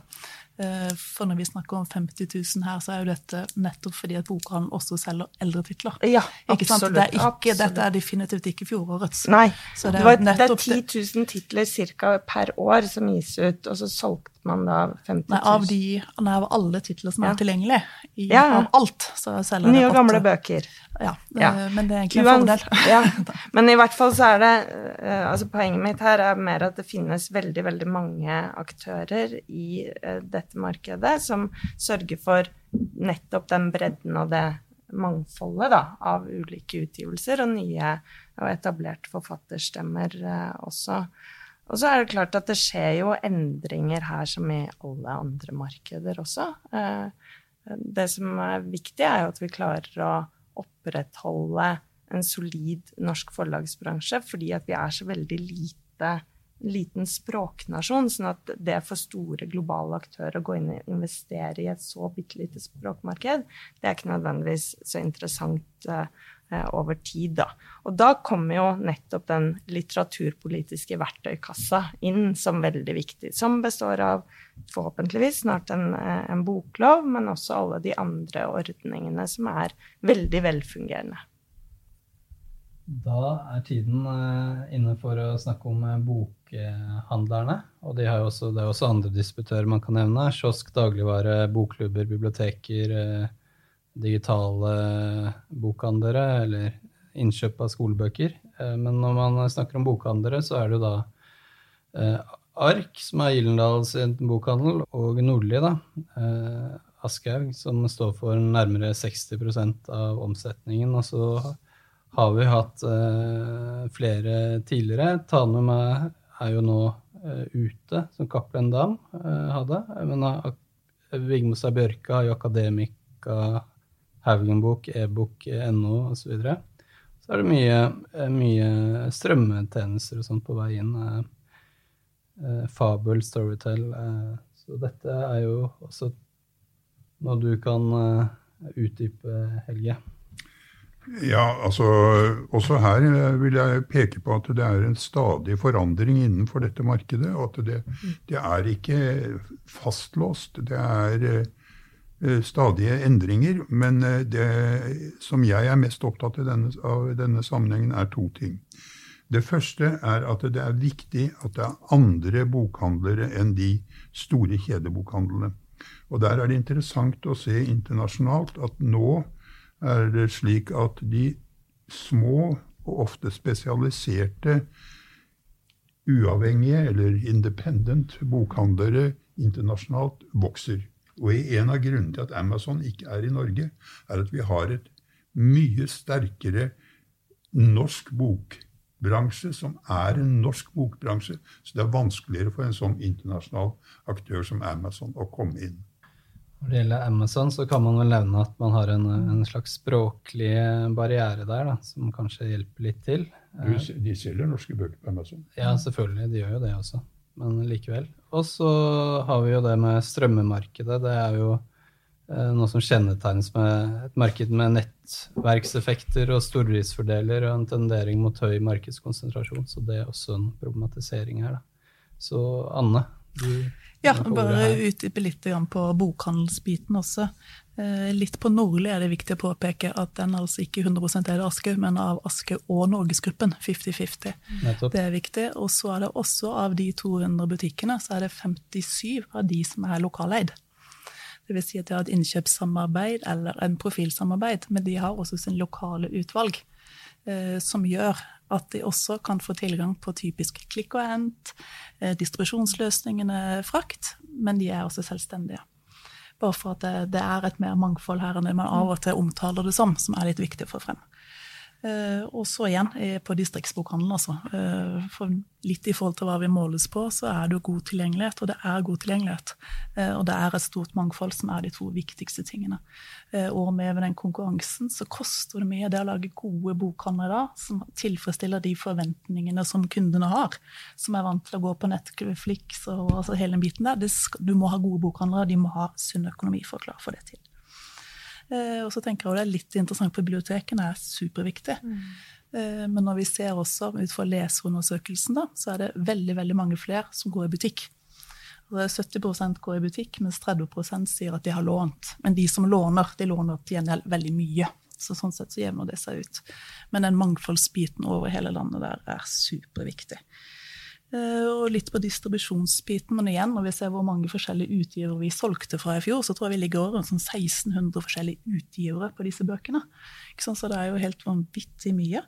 Eh, for når vi snakker om 50 000 her, så er jo dette nettopp fordi at bokhandelen også selger eldre titler. Ja, absolutt, det er ikke, dette er definitivt ikke fjorårets. Nei. det, det, var, det, er 10 000 titler ca. per år som gis ut, og så solgte man da 50 000. Nei, av, de, nei, av alle titler som er tilgjengelige. I, Av alt. Så selger Nye og gamle bøker. Ja, men det er egentlig en fordel. Men i hvert fall så er det Eh, altså Poenget mitt her er mer at det finnes veldig veldig mange aktører i uh, dette markedet som sørger for nettopp den bredden og det mangfoldet da, av ulike utgivelser og nye og etablerte forfatterstemmer uh, også. Og så er det klart at det skjer jo endringer her som i alle andre markeder også. Uh, det som er viktig, er jo at vi klarer å opprettholde en solid norsk forlagsbransje fordi at vi er så veldig lite liten språknasjon, sånn at det for store globale aktører å gå inn og investere i et så bitte lite språkmarked, det er ikke nødvendigvis så interessant eh, over tid, da. Og da kommer jo nettopp den litteraturpolitiske verktøykassa inn som veldig viktig, som består av forhåpentligvis snart en, eh, en boklov, men også alle de andre ordningene som er veldig velfungerende. Da er tiden eh, inne for å snakke om eh, bokhandlerne. Og de også, det er også andre disputører man kan nevne. Kiosk, dagligvare, bokklubber, biblioteker, eh, digitale bokhandlere eller innkjøp av skolebøker. Men når man snakker om bokhandlere, så er det jo da Ark, som er Gyllendals bokhandel, og Nordli, da. Aschehoug, som står for nærmere 60% av omsetningen. Og så har vi hatt eh, flere tidligere. Tanum er, er jo nå eh, ute, som Cappelen Dam eh, hadde. Men uh, Vigmostad Bjørke har jo Akademika, Haugenbok, e-bok.no osv. Så, videre. så er det mye, mye strømmetjenester og sånt på vei inn. Fabel, Storytel. så dette er jo også noe du kan utdype, Helge. Ja, altså Også her eh, vil jeg peke på at det er en stadig forandring innenfor dette markedet. Og at det, det er ikke fastlåst. Det er uh, stadige endringer. Men uh, det som jeg er mest opptatt av denne, av denne sammenhengen, er to ting. Det første er at det er viktig at det er andre bokhandlere enn de store kjedebokhandlene. Og der er det interessant å se internasjonalt at nå er det slik at de små og ofte spesialiserte uavhengige eller independent bokhandlere internasjonalt vokser. Og en av grunnene til at Amazon ikke er i Norge, er at vi har et mye sterkere norsk bokbransje, som er en norsk bokbransje. Så det er vanskeligere for en sånn internasjonal aktør som Amazon å komme inn. Når det gjelder Amazon, så kan man vel nevne at man har en, en slags språklig barriere der, da, som kanskje hjelper litt til. Du, de selger norske bøker på Amazon? Ja, selvfølgelig. De gjør jo det også. Men likevel. Og så har vi jo det med strømmemarkedet. Det er jo eh, noe som kjennetegnes med et marked med nettverkseffekter og stordriftsfordeler og en tendering mot høy markedskonsentrasjon. Så det er også en problematisering her, da. Så Anne, du ja, bare utdype litt på bokhandelsbiten også. Eh, litt på Nordli er det viktig å påpeke at den altså ikke 100 er av Aschehoug, men av Aschehoug og Norgesgruppen. 50-50. Det er viktig. Og så er det også av de 200 butikkene, så er det 57 av de som er lokaleid. Det vil si at de har et innkjøpssamarbeid eller en profilsamarbeid, men de har også sin lokale utvalg. Eh, som gjør at de også kan få tilgang på typisk klikk og hent, eh, distribusjonsløsningene frakt, men de er også selvstendige. Bare for at det, det, er et mer mangfold her enn det man av og til omtaler det som, som er litt viktig å få frem. Eh, og så igjen på distriktsbokhandelen, altså. Eh, for litt i forhold til hva vi måles på, så er det jo god tilgjengelighet, og det er god tilgjengelighet. Eh, og det er et stort mangfold som er de to viktigste tingene. Og med den konkurransen så koster det mye det å lage gode bokhandler da, som tilfredsstiller de forventningene som kundene har. Som er vant til å gå på Netflix og altså hele den biten der. Du må ha gode bokhandlere, de må ha sunn økonomi for å klare å få det til. Eh, og så tenker jeg det er litt interessant, for bibliotekene er superviktig. Mm. Eh, men når vi ser også ut fra leserundersøkelsen, da, så er det veldig veldig mange flere som går i butikk. Og 70% går i butikk, mens 30% sier at de har lånt. Men de som låner, de låner til gjengjeld veldig mye. Så sånn sett så jevner det seg ut. Men den mangfoldsbiten over hele landet der er superviktig. Eh, og litt på distribusjonsbiten. Men igjen, når vi ser hvor mange forskjellige utgivere vi solgte fra i fjor, så tror jeg vi ligger over sånn 1600 forskjellige utgivere på disse bøkene. Så det er jo helt vanvittig mye.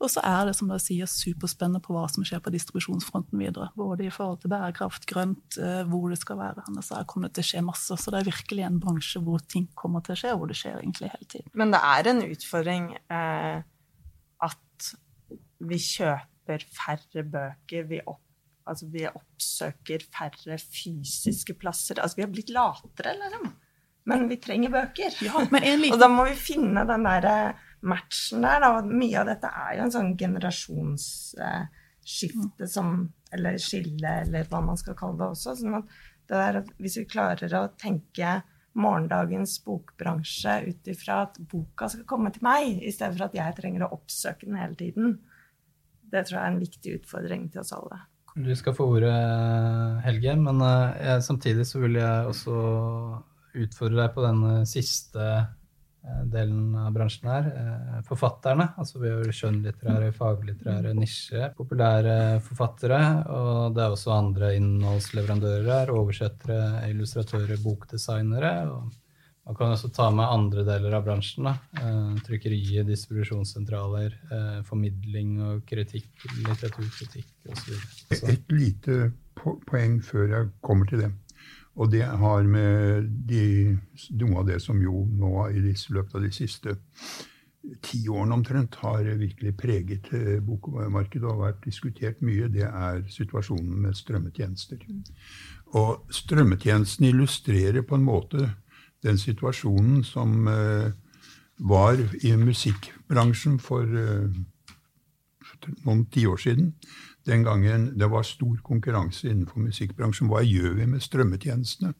Og så er det som dere sier, superspennende på hva som skjer på distribusjonsfronten videre. Både i forhold til bærekraft, grønt, eh, hvor det skal være. Så er det til å skje masse. Så det er virkelig en bransje hvor ting kommer til å skje, og hvor det skjer egentlig hele tiden. Men det er en utfordring eh, at vi kjøper kjøper færre bøker. Vi, opp, altså vi oppsøker færre fysiske plasser. Altså vi har blitt latere, liksom. Men vi trenger bøker. Ja, liten... Og da må vi finne den der eh, matchen der. Da. Mye av dette er jo en sånn generasjonsskifte som Eller skille, eller hva man skal kalle det også. sånn at det der, hvis vi klarer å tenke morgendagens bokbransje ut ifra at boka skal komme til meg, i stedet for at jeg trenger å oppsøke den hele tiden, det tror jeg er en viktig utfordring til oss alle. Du skal få ordet, Helge, men eh, jeg, samtidig så vil jeg også utfordre deg på den siste eh, delen av bransjen her. Eh, forfatterne. Altså vi har skjønnlitterære, faglitterære, nisje, populære forfattere. Og det er også andre innholdsleverandører her. Oversettere, illustratører, bokdesignere. og man kan også ta med andre deler av bransjen. da. Eh, trykkeriet, distribusjonssentraler, eh, formidling og kritikk, litteraturkritikk osv. Et lite poeng før jeg kommer til det. Og det har med de, noe av det som jo nå i løpet av de siste ti årene omtrent har virkelig preget eh, bokmarkedet og vært diskutert mye, det er situasjonen med strømmetjenester. Mm. Og strømmetjenesten illustrerer på en måte den situasjonen som uh, var i musikkbransjen for uh, noen tiår siden. Den gangen det var stor konkurranse innenfor musikkbransjen. Hva gjør vi med strømmetjenestene?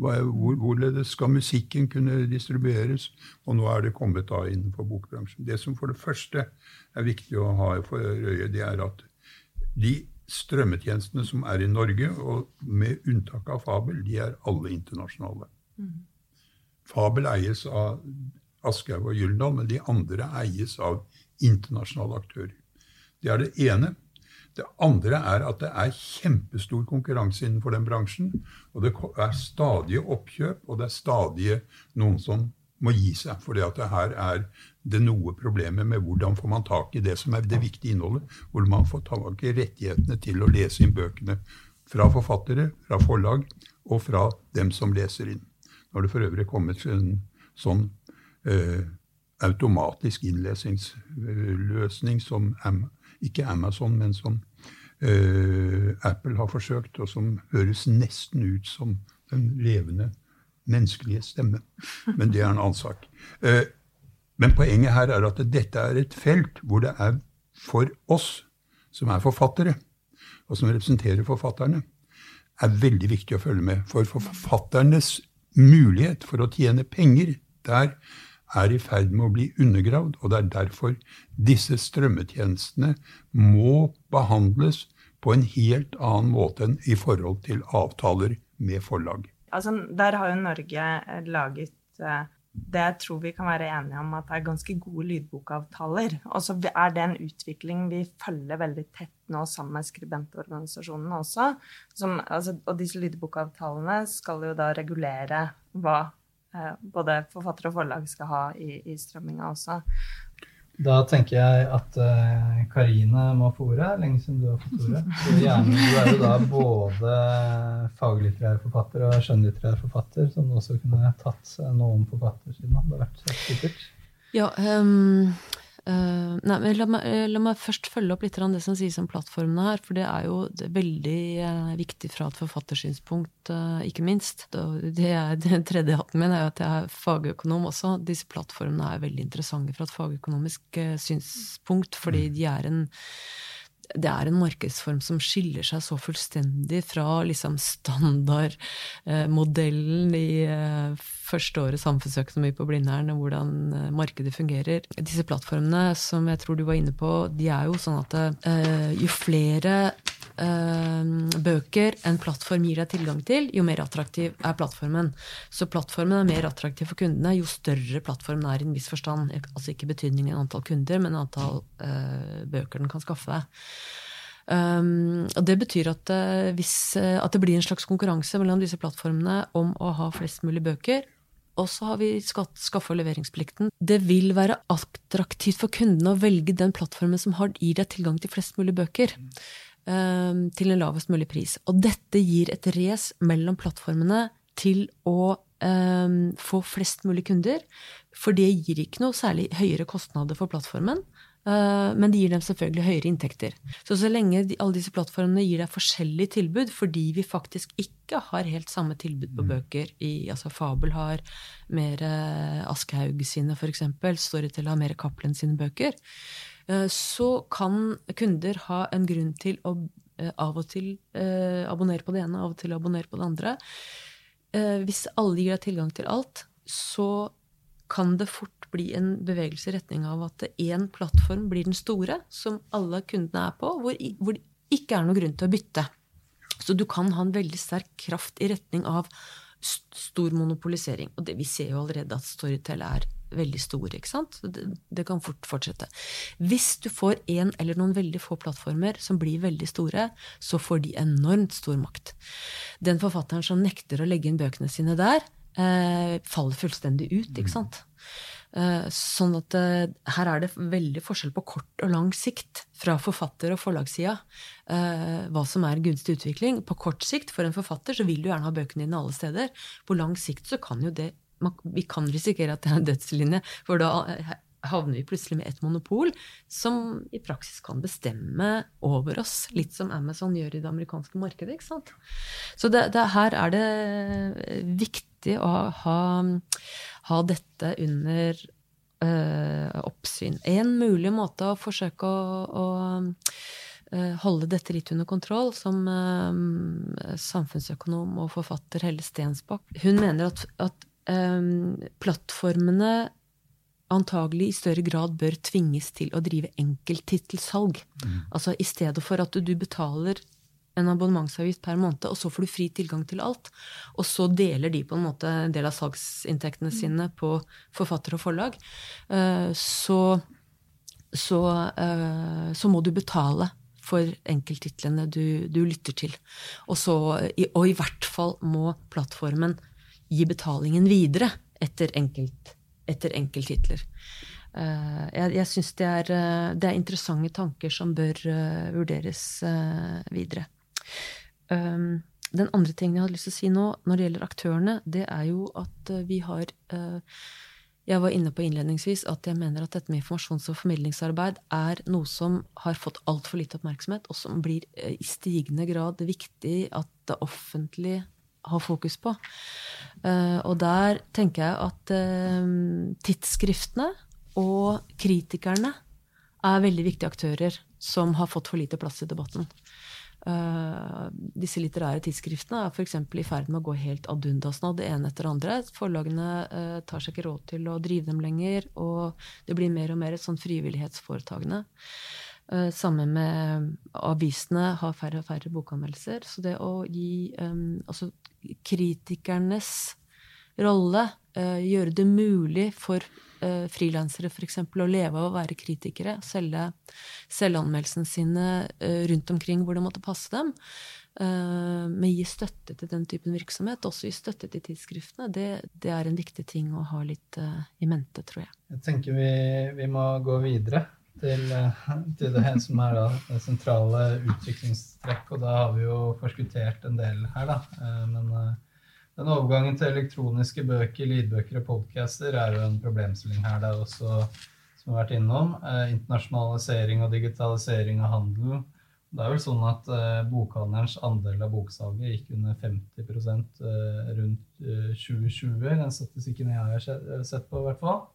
Hvor, hvorledes skal musikken kunne distribueres? Og nå er det kommet da innenfor bokbransjen. Det som for det første er viktig å ha for øye, det er at de strømmetjenestene som er i Norge, og med unntak av Fabel, de er alle internasjonale. Mm. Fabel eies av Aschehoug og Gyldendal, men de andre eies av internasjonale aktører. Det er det ene. Det andre er at det er kjempestor konkurranse innenfor den bransjen. Og det er stadige oppkjøp, og det er stadige noen som må gi seg. For her er det noe problemet med hvordan får man tak i det som er det viktige innholdet. Hvor man får tak i rettighetene til å lese inn bøkene fra forfattere, fra forlag og fra dem som leser inn. Nå har det for øvrig kommet en sånn eh, automatisk innlesingsløsning som ikke Amazon, men som eh, Apple har forsøkt, og som høres nesten ut som den levende menneskelige stemme. Men det er en annen sak. Eh, men poenget her er at dette er et felt hvor det er for oss som er forfattere, og som representerer forfatterne, er veldig viktig å følge med. For forfatternes mulighet for å tjene penger der er i ferd med å bli undergravd. Og det er derfor disse strømmetjenestene må behandles på en helt annen måte enn i forhold til avtaler med forlag. Altså, der har jo Norge laget uh, det tror vi kan være enige om at det er ganske gode lydbokavtaler. Og så er det en utvikling vi følger veldig tett nå sammen med skribentorganisasjonene også. Som, altså, og disse lydbokavtalene skal jo da regulere hva eh, både forfattere og forlag skal ha i, i strømminga også. Da tenker jeg at uh, Karine må få ordet. Lenge siden du har fått ordet. Du, gjerne, du er jo da både faglitterær forfatter og skjønnlitterær forfatter, som du også kunne tatt noe om forfattersiden. Det har vært supert. Ja, um, Uh, nei, men la meg, la meg, først følge opp litt av det som sies om plattformene her. For det er jo veldig uh, viktig fra et forfattersynspunkt, uh, ikke minst. Det er, den tredje hatten min er jo at jeg er fagøkonom også. Disse plattformene er veldig interessante fra et fagøkonomisk synspunkt, fordi de er en det er en markedsform som skiller seg så fullstendig fra liksom standardmodellen i eh, første året samfunnsøkonomi på Blindern, og hvordan eh, markedet fungerer. Disse plattformene som jeg tror du var inne på, de er jo sånn at eh, jo flere bøker en plattform gir deg tilgang til, jo mer attraktiv er plattformen. Så plattformen er mer attraktiv for kundene jo større plattformen er i en viss forstand. Altså ikke betydningen antall kunder, men antall uh, bøker den kan skaffe deg. Um, og det betyr at, uh, hvis, uh, at det blir en slags konkurranse mellom disse plattformene om å ha flest mulig bøker. Og så har vi og leveringsplikten. Det vil være attraktivt for kundene å velge den plattformen som har, gir deg tilgang til flest mulig bøker. Ehm, til en lavest mulig pris. Og dette gir et race mellom plattformene til å um, få flest mulig kunder. For det gir ikke noe særlig høyere kostnader for plattformen. Uh, men det gir dem selvfølgelig høyere inntekter. Så så lenge de, alle disse plattformene gir deg forskjellige tilbud, fordi vi faktisk ikke har helt samme tilbud på mm. bøker i, altså Fabel har mer uh, Aschehoug sine, f.eks. Storytel har mer Cappelen sine bøker. Eh, så kan kunder ha en grunn til å eh, av og til eh, abonnere på det ene, av og til abonnere på det andre. Hvis alle gir deg tilgang til alt, så kan det fort bli en bevegelse i retning av at én plattform blir den store, som alle kundene er på, hvor, det ikke er noen grunn til å bytte. Så du kan ha en veldig sterk kraft i retning av stor monopolisering. Og det, vi ser jo allerede at Storytel er veldig store. ikke sant? Det, det, kan fort fortsette. Hvis du får én eller noen veldig få plattformer som blir veldig store, så får de enormt stor makt. Den forfatteren som nekter å legge inn bøkene sine der, eh, faller fullstendig ut. ikke sant? Eh, sånn at eh, her er det veldig forskjell på kort og lang sikt fra forfatter- og forlagssida eh, hva som er gunstig utvikling. På kort sikt for en forfatter så vil du gjerne ha bøkene dine alle steder. På lang sikt så kan jo det vi kan risikere at det er en dødslinje, for da eh, havner vi plutselig med et monopol som i praksis kan bestemme over oss, litt som Amazon gjør i det amerikanske markedet. ikke sant? Så det, det, her er det viktig å ha, ha dette under øh, oppsyn. En mulig måte å forsøke å, å holde dette litt under kontroll, som øh, samfunnsøkonom og forfatter Helle Stensbakk Hun mener at, at plattformene antagelig i større grad bør tvinges til å drive enkelttittelsalg. Mm. Altså i stedet for at du betaler en abonnementsavgift per måned, og så får du fri tilgang til alt. Og så deler de på en måte en del av salgsinntektene mm. sine på forfatter og forlag. Uh, så, så, uh, så, må du betale for enkelttitlene du, du lytter til. Og, så, og i hvert fall må plattformen gi betalingen videre etter, enkelt, etter enkelttitler. Uh, jeg jeg syns det, uh, det, er interessante tanker som bør uh, vurderes videre. Um, den andre tingen jeg hadde lyst til å si nå når det gjelder aktørene, det er jo at vi har Jeg var inne på innledningsvis at jeg mener at dette med informasjons- og formidlingsarbeid er noe som har fått altfor lite oppmerksomhet, og som blir i stigende grad viktig at det offentlige ha fokus på. Uh, og der tenker jeg at uh, tidsskriftene og kritikerne er veldig viktige aktører som har fått for lite plass i debatten. Uh, disse litterære tidsskriftene er f.eks. i ferd med å gå helt ad undas nå, det ene etter det andre. Forlagene uh, tar seg ikke råd til å drive dem lenger, og det blir mer og mer et sånn frivillighetsforetagende. Uh, sammen med avisene har færre og færre bokanmeldelser. Så det å gi um, altså kritikernes rolle, uh, gjøre det mulig for frilansere f.eks. å leve av å være kritikere, selge, selvanmeldelsene sine rundt omkring hvor det måtte passe dem, men gi støtte til den typen virksomhet, også gi støtte til tidsskriftene, det, det er en viktig ting å ha litt i mente, tror jeg. Jeg tenker vi, vi må gå videre til, til, det som er da, det sentrale utviklingstrekk. Og da har vi jo forskuttert en del her, da. Eh, men eh, den overgangen til elektroniske bøker, lydbøker og podcaster er jo en problemstilling her. Det er også som vi har vært innom. Eh, internasjonalisering og digitalisering av handel. Det er vel sånn at eh, bokhandelens andel av boksalget gikk under 50 eh, rundt eh, 2020. Den statistikken jeg har sett på, i hvert fall.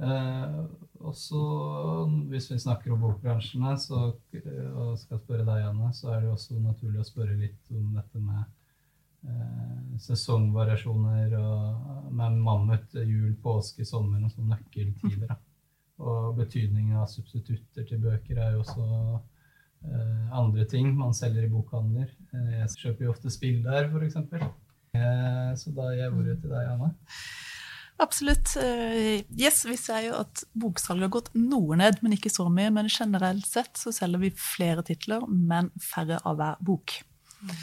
Eh, og hvis vi snakker om bokbransjene så, og skal spørre deg, Anne, så er det også naturlig å spørre litt om dette med eh, sesongvariasjoner og med mammut, jul, påske, sommer og sånne nøkkeltider. Da. Og betydningen av substitutter til bøker er jo også eh, andre ting man selger i bokhandler. Eh, jeg kjøper jo ofte spill der, f.eks. Eh, så da gir jeg ordet til deg, Anne. Absolutt. Eh, yes, vi ser jo at boksalget har gått noe ned, men ikke så mye. Men generelt sett så selger vi flere titler, men færre av hver bok. Mm.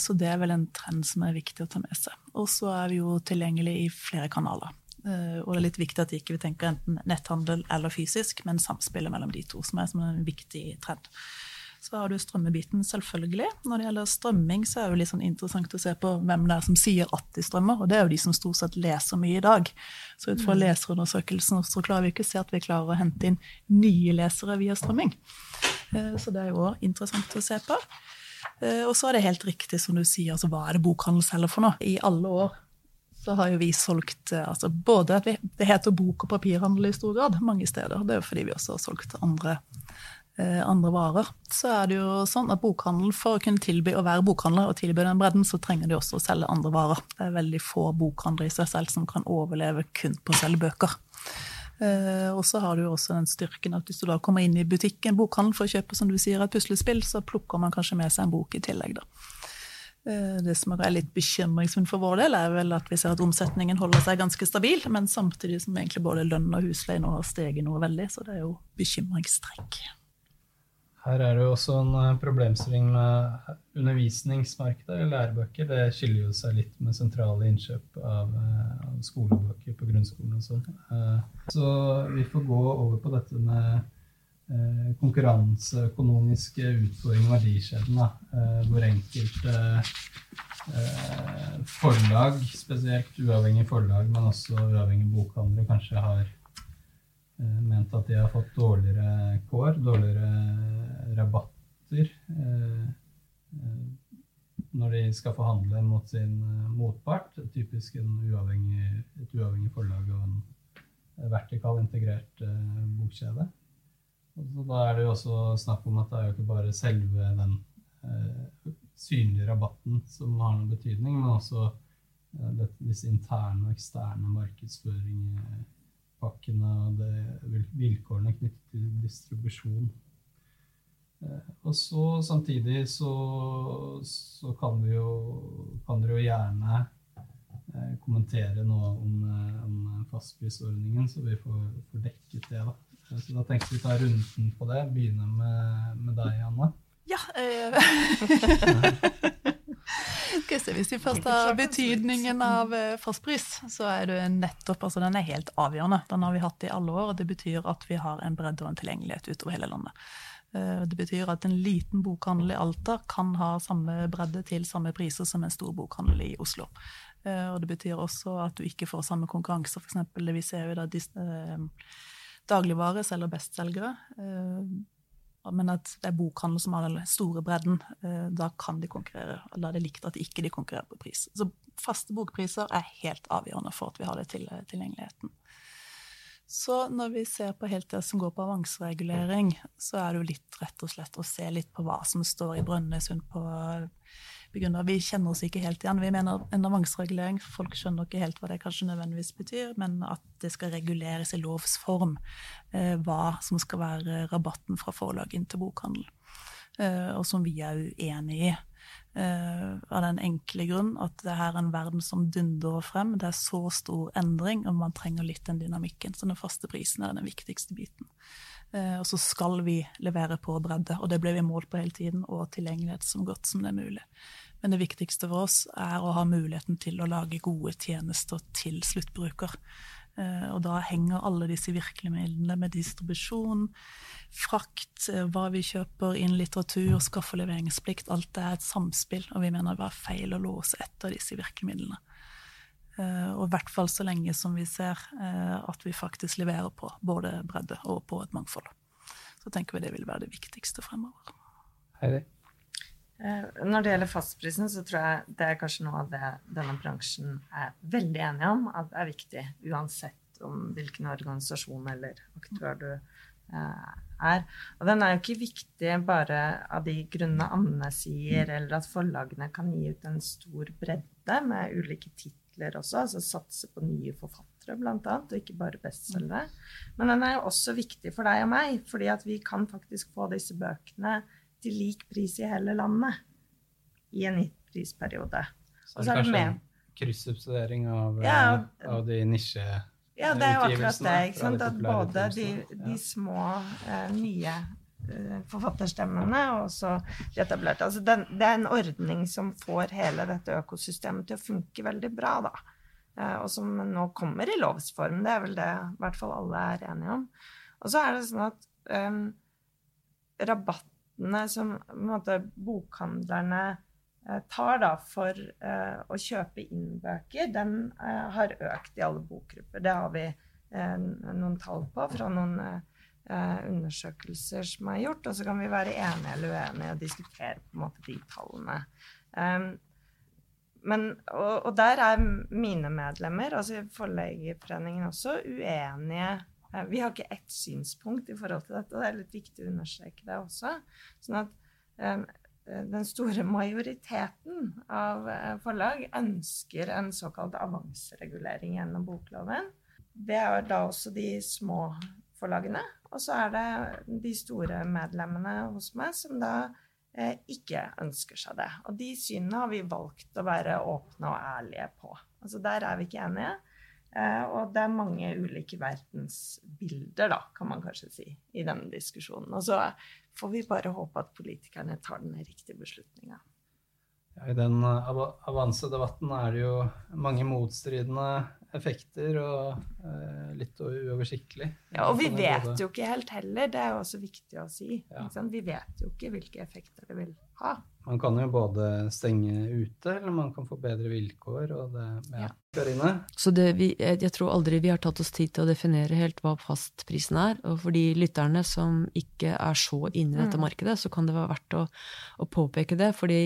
Så det er vel en trend som er viktig å ta med seg. Og så er vi jo tilgjengelig i flere kanaler. Eh, og det er litt viktig at vi ikke tenker enten netthandel eller fysisk, men samspillet mellom de to, som er en viktig trend. Så har du strømmebiten, selvfølgelig. Når det gjelder strømming, så er det jo litt sånn interessant å se på hvem det er som sier at de strømmer, og det er jo de som stort sett leser mye i dag. Så ut fra mm. leserundersøkelsen så klarer vi ikke å se at vi klarer å hente inn nye lesere via strømming. Eh, så det er jo òg interessant å se på. Eh, og så er det helt riktig som du sier, altså hva er det bokhandel selger for noe? I alle år så har jo vi solgt eh, altså både at vi, Det heter bok- og papirhandel i stor grad mange steder. Det er jo fordi vi også har solgt andre, andre varer. Så er det jo sånn at bokhandelen for å kunne tilby å være bokhandler og tilby den bredden, så trenger de også å selge andre varer. Det er veldig få bokhandlere i seg selv som kan overleve kun på å selge bøker. Eh, og så har du også den styrken at hvis du da kommer inn i butikken, bokhandel, for å kjøpe som du sier, et puslespill, så plukker man kanskje med seg en bok i tillegg. da. Eh, det som er litt bekymringsfullt for vår del, er vel at vi ser at omsetningen holder seg ganske stabil, men samtidig som egentlig både lønn og husleie nå har steget noe veldig. Så det er jo bekymringstrekk. Her er det jo også en eh, problemstilling med undervisningsmarkedet lærebøker. Det skiller jo seg litt med sentrale innkjøp av, eh, av skolebøker på grunnskolen og sånn. Så vi får gå over på dette med Eh, konkurranseøkonomiske utfordringer i verdikjeden. Eh, hvor enkelte eh, forlag, spesielt uavhengige forlag, men også uavhengige bokhandlere, kanskje har ment at de har fått dårligere kår, dårligere rabatter når de skal forhandle mot sin motpart. Typisk uavhengig, et uavhengig forlag og en vertikal integrert bokkjede. Så da er det jo også snakk om at det er jo ikke bare selve den eh, synlige rabatten som har noen betydning, men også eh, disse interne og eksterne markedsføringspakkene og det, vilkårene knyttet til distribusjon. Eh, og så samtidig så, så kan vi jo kan dere jo gjerne eh, kommentere noe om, eh, om fastprisordningen, så vi får, får dekket det. da. Så da tenkte vi ta runden på det. Begynne med, med deg, Anna. Ja. Eh. Skal se, Hvis vi først har betydningen av eh, fastpris, så er det nettopp, altså den er helt avgjørende. Den har vi hatt i alle år, og det betyr at vi har en bredde og en tilgjengelighet utover hele landet. Eh, det betyr at en liten bokhandel i Alta kan ha samme bredde til samme priser som en stor bokhandel i Oslo. Eh, og det betyr også at du ikke får samme konkurranse, f.eks. vi ser jo da dagligvare selger bestselgere. Men at det er bokhandel som har den store bredden. Eh, da kan de konkurrere. Da er det likt at de ikke konkurrerer på pris. Så faste bokpriser er helt avgjørende for at vi har det til tilgjengeligheten. Så når vi ser på helt det som går på avanseregulering, så er det jo litt rett og slett å se litt på hva som står i Brønnøysund på begrunner. Vi kjenner oss ikke helt igjen. Vi mener en avanseregulering. Folk skjønner ikke helt hva det kanskje nødvendigvis betyr, men at det skal reguleres i lovs form eh, hva som skal være rabatten fra forlag inn til bokhandel. Eh, og som vi er uenig i. Uh, av den enkle grunn at det her er en verden som dundrer frem. Det er så stor endring, og man trenger litt den dynamikken. Så den faste prisen er den viktigste biten. Uh, og så skal vi levere på bredde, og det blir vi målt på hele tiden, og tilgjengelighet så godt som det er mulig. Men det viktigste for oss er å ha muligheten til å lage gode tjenester til sluttbruker. Eh, og da henger alle disse virkemidlene med distribusjon, frakt, eh, hva vi kjøper inn litteratur, skaffe leveringsplikt. Alt det er et samspill, og vi mener det var feil å låse etter disse virkemidlene. Eh, og i hvert fall så lenge som vi ser eh, at vi faktisk leverer på både bredde og på et mangfold. Så tenker vi det vil være det viktigste fremover. Heidi? Eh, når det gjelder fastprisen, så tror jeg det er kanskje noe av det denne bransjen er veldig enige om at det er viktig, uansett om hvilken organisasjon eller aktør du er. Og den er jo ikke viktig bare av de grunnene Anne sier, eller at forlagene kan gi ut en stor bredde med ulike titler titler også, altså satse på nye forfattere bl.a., og ikke bare bestselgere. Men den er jo også viktig for deg og meg, fordi at vi kan faktisk få disse bøkene til lik pris i hele landet i en gitt prisperiode. Så det er kanskje en kryssubsidiering av, ja, av de nisje... Ja, det er jo akkurat det. ikke sant? At både de, de små, uh, nye forfatterstemmene og også de etablerte altså den, Det er en ordning som får hele dette økosystemet til å funke veldig bra, da. Uh, og som nå kommer i lovs form. Det er vel det i hvert fall alle er enige om. Og så er det sånn at um, rabattene som måte, bokhandlerne tar da for uh, å kjøpe inn bøker, den uh, har økt i alle bokgrupper. Det har vi uh, noen tall på fra noen undersøkelser som er gjort. Og så kan vi være enige eller uenige og diskutere på en måte de tallene. Um, men, og, og, der er mine medlemmer, altså Forleggerforeningen også, uenige. Vi har ikke ett synspunkt i forhold til dette, og det er litt viktig å understreke det også. sånn at um, Eh, den store majoriteten av eh, forlag ønsker en såkalt avanseregulering gjennom bokloven. Det er da også de små forlagene. Og så er det de store medlemmene hos meg som da eh, ikke ønsker seg det. Og de synene har vi valgt å være åpne og ærlige på. Altså der er vi ikke enige. Eh, og det er mange ulike verdensbilder, da, kan man kanskje si, i denne diskusjonen. Og så får vi bare håpe at politikerne tar den riktige beslutninga. Ja, I den av avansedebatten er det jo mange motstridende effekter og eh, litt uoversiktlig. Ja, og vi vet jo ikke helt heller, det er jo også viktig å si. Ja. Vi vet jo ikke hvilke effekter det vil ha. Man kan jo både stenge ute, eller man kan få bedre vilkår. og det, ja. Karine? Så det, vi, jeg tror aldri vi har tatt oss tid til å definere helt hva fastprisen er. Og for de lytterne som ikke er så inne i dette mm. markedet, så kan det være verdt å, å, påpeke det. fordi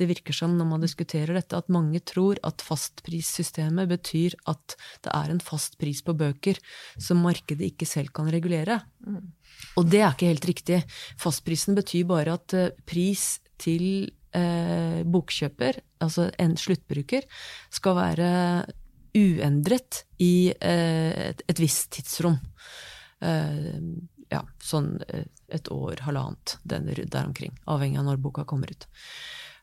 det virker som når man diskuterer dette, at mange tror at fastprissystemet betyr at det er en fast pris på bøker som markedet ikke selv kan regulere. Mm. Og det er ikke helt riktig. Fastprisen betyr bare at eh, pris til eh, bokkjøper, altså en sluttbruker, skal være uendret i eh, et, et, visst tidsrom. Eh, ja, sånn eh, et år, halvannet, der omkring. Avhengig av når boka kommer ut.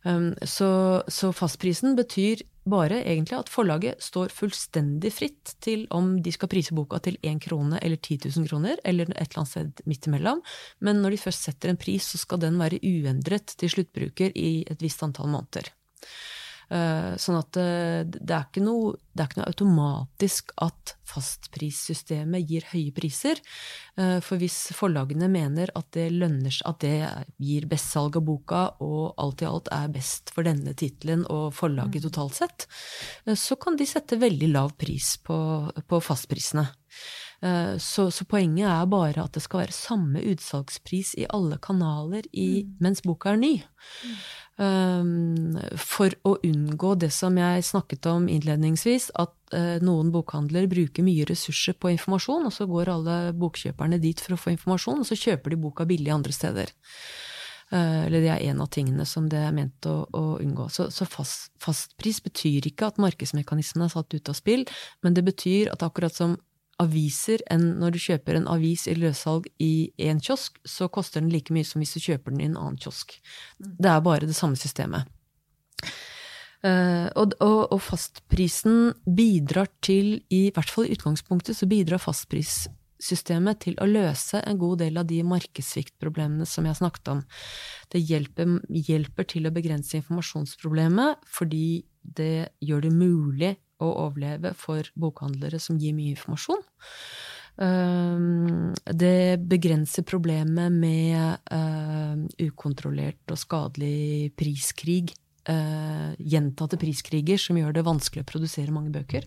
Um, så, så, fastprisen betyr bare egentlig at forlaget står fullstendig fritt til om de skal prise boka til én krone eller 10 000 kroner, eller et eller annet sted midt imellom. Men når de først setter en pris, så skal den være uendret til sluttbruker i et visst antall måneder. Eh, sånn at eh, det er, ikke noe, det er ikke noe automatisk at fastprissystemet gir høye priser. Eh, for hvis forlagene mener at det lønner at det gir best salg av boka, og alt i alt er best for denne tittelen og forlaget mm. totalt sett, så kan de sette veldig lav pris på, på fastprisene. Så, så, poenget er bare at det skal være samme utsalgspris i alle kanaler i, mm. mens boka er ny. Mm. Ehm, for å unngå det som jeg snakket om innledningsvis, at eh, noen bokhandler bruker mye ressurser på informasjon, og så går alle bokkjøperne dit for å få informasjon, og så kjøper de boka billig andre steder. Eh, eller det er en av tingene som det er ment å, å unngå. Så, så fast, fastpris betyr ikke at markedsmekanismen er satt ut av spill, men det betyr at akkurat som aviser enn når du kjøper en avis i løssalg i én kiosk, så koster den like mye som hvis du kjøper den i en annen kiosk. Det er bare det samme systemet. Uh, og, og, og, fastprisen bidrar til, i hvert fall i utgangspunktet, så bidrar fastprissystemet til å løse en god del av de markedssviktproblemene som jeg snakket om. Det hjelper, hjelper til å begrense informasjonsproblemet fordi det gjør det mulig å overleve for bokhandlere som gir mye informasjon. Ehm, det begrenser problemet med eh, ukontrollert og skadelig priskrig eh, gjentatte priskriger som gjør det vanskelig å produsere mange bøker.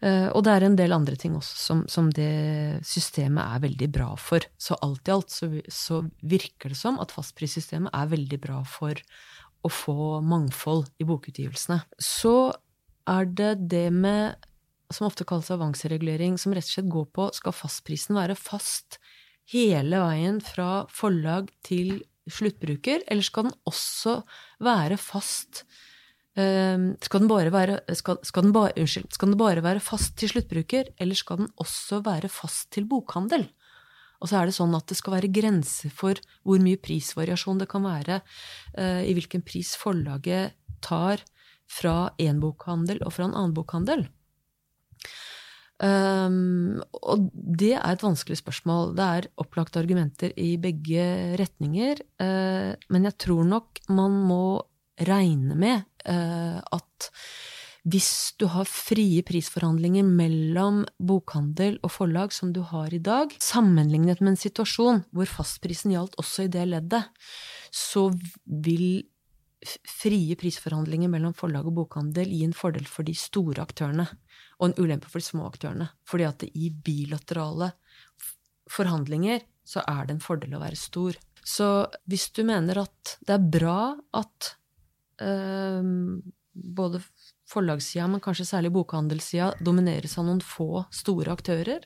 Eh, og det er en del andre ting også som, som, det systemet er veldig bra for. Så alt i alt så, så virker det som at fastprissystemet er veldig bra for å få mangfold i bokutgivelsene. Så er det det med som ofte kalles avanseregulering, som rett og slett går på skal fastprisen være fast hele veien fra forlag til sluttbruker, eller skal den også være fast ehm, skal den, bare være, skal, skal, den bare, unnskyld, skal den bare være fast til sluttbruker, eller skal den også være fast til bokhandel? Og så er det sånn at det skal være grenser for hvor mye prisvariasjon det kan være, uh, i hvilken pris forlaget tar fra én bokhandel og fra en annen bokhandel. Um, og det er et vanskelig spørsmål. Det er opplagte argumenter i begge retninger. Uh, men jeg tror nok man må regne med uh, at hvis du har frie prisforhandlinger mellom bokhandel og forlag som du har i dag, sammenlignet med en situasjon hvor fastprisen gjaldt også i det leddet, så vil frie prisforhandlinger mellom forlag og bokhandel gi en fordel for de store aktørene og en ulempe for de små aktørene. Fordi at i bilaterale forhandlinger så er det en fordel å være stor. Så hvis du mener at det er bra at øh, både forlagssida, men kanskje særlig bokhandelssida, domineres av noen få store aktører,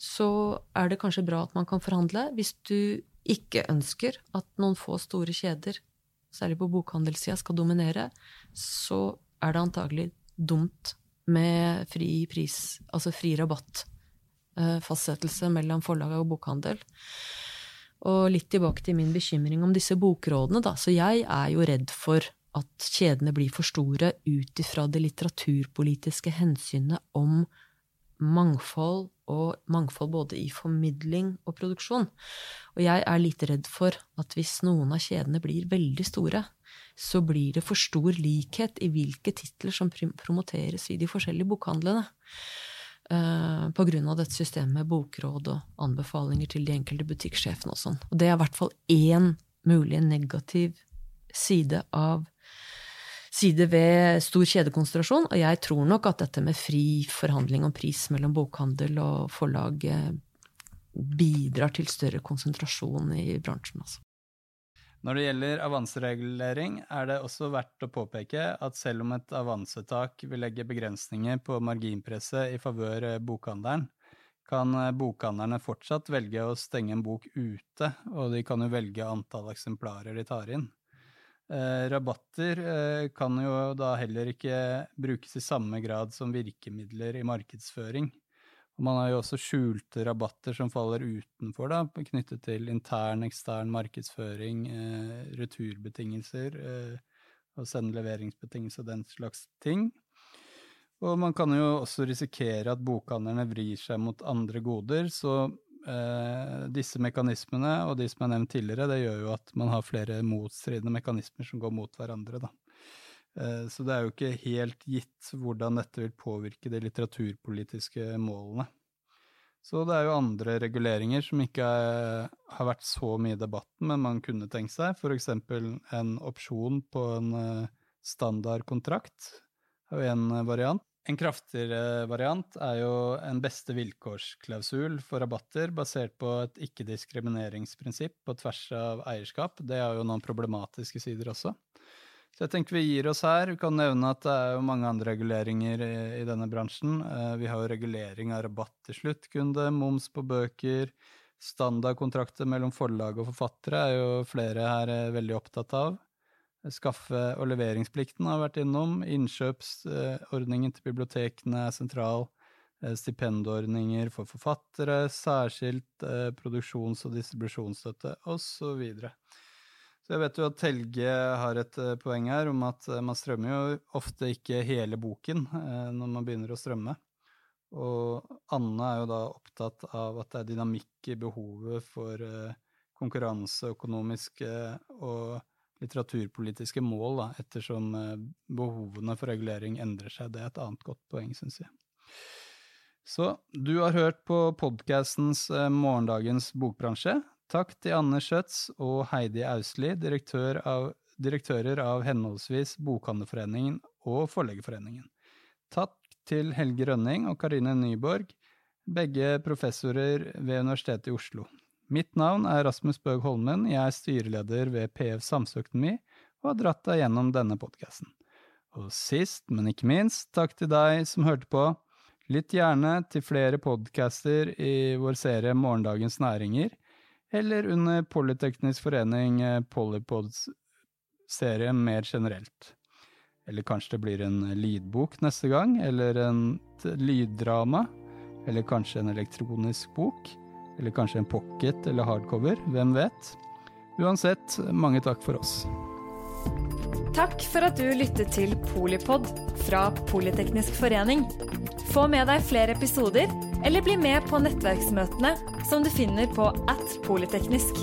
så er det kanskje bra at man kan forhandle. Hvis du ikke ønsker at noen få store kjeder, særlig på bokhandelssida, skal dominere, så er det antagelig dumt med fri pris, altså fri rabattfastsettelse eh, mellom forlag og bokhandel. Og litt tilbake til min bekymring om disse bokrådene, da. Så jeg er jo redd for at kjedene blir for store ut ifra det litteraturpolitiske hensynet om mangfold, og mangfold både i formidling og produksjon. Og jeg er litt redd for at hvis noen av kjedene blir veldig store, så blir det for stor likhet i hvilke titler som promoteres i de forskjellige bokhandlene. Uh, på grunn av dette systemet med bokråd og anbefalinger til de enkelte butikksjefene og sånn. Og det er i hvert fall én mulig negativ side av side ved stor kjedekonsentrasjon, og jeg tror nok at dette med fri forhandling om pris mellom bokhandel og forlag eh, bidrar til større konsentrasjon i bransjen. Altså. Når det gjelder avanseregulering, er det også verdt å påpeke at selv om et avansetak vil legge begrensninger på marginpresset i favør eh, bokhandelen, kan eh, bokhandlerne fortsatt velge å stenge en bok ute, og de kan jo velge antall eksemplarer de tar inn. Eh, rabatter eh, kan jo da heller ikke brukes i samme grad som virkemidler i markedsføring. Og man har jo også skjulte rabatter som faller utenfor, da, knyttet til intern, ekstern markedsføring, eh, returbetingelser og sende leveringsbetingelser og den slags ting. Og man kan jo også risikere at bokhandlerne vrir seg mot andre goder, så eh, disse mekanismene og de som er nevnt tidligere, det gjør jo at man har flere motstridende mekanismer som går mot hverandre. Da. Eh, så det er jo ikke helt gitt hvordan dette vil påvirke de litteraturpolitiske målene. Så det er jo andre reguleringer som ikke er, har vært så mye i debatten, men man kunne tenkt seg f.eks. en opsjon på en eh, standardkontrakt, er jo en variant. En kraftigere variant er jo en beste vilkårsklausul for rabatter basert på et ikke-diskrimineringsprinsipp på tvers av eierskap. Det har jo noen problematiske sider også. Så jeg tenker vi gir oss her. Vi kan nevne at det er jo mange andre reguleringer i, i denne bransjen. Eh, vi har jo regulering av rabatt til sluttkunde, moms på bøker, standardkontrakter mellom forlag og forfattere er jo flere her eh, veldig opptatt av. Skaffe- og leveringsplikten har vært innom. Innkjøpsordningen til bibliotekene er sentral. Eh, stipendordninger for forfattere, særskilt eh, produksjons- og distribusjonsstøtte osv. Så, så jeg vet jo at Helge har et eh, poeng her om at man strømmer jo ofte ikke hele boken når man begynner å strømme. Og Anne er jo da opptatt av at det er dynamikk i behovet for konkurranseøkonomiske og litteraturpolitiske mål, da, ettersom eh, behovene for regulering endrer seg. Det er et annet godt poeng, syns jeg. Så du har hørt på podkastens eh, Morgendagens bokbransje. Takk til Anne Schjøtz og Heidi Austli, direktør av direktører av henholdsvis Bokhandlerforeningen og Forleggerforeningen. Takk til Helge Rønning og Karine Nyborg, begge professorer ved Universitetet i Oslo. Mitt navn er Rasmus Bøg Holmen, jeg er styreleder ved PF Samsøkonomi og har dratt deg gjennom denne podkasten. Og sist, men ikke minst, takk til deg som hørte på. Lytt gjerne til flere podcaster i vår serie Morgendagens næringer, eller under Polyteknisk forening eh, Polypods serie mer generelt. Eller kanskje det blir en lydbok neste gang, eller en lyddrama, eller kanskje en elektronisk bok, eller kanskje en pocket eller hardcover, hvem vet? Uansett, mange takk for oss. Takk for at du lyttet til Polipod fra Politeknisk forening. Få med deg flere episoder, eller bli med på nettverksmøtene som du finner på at polyteknisk.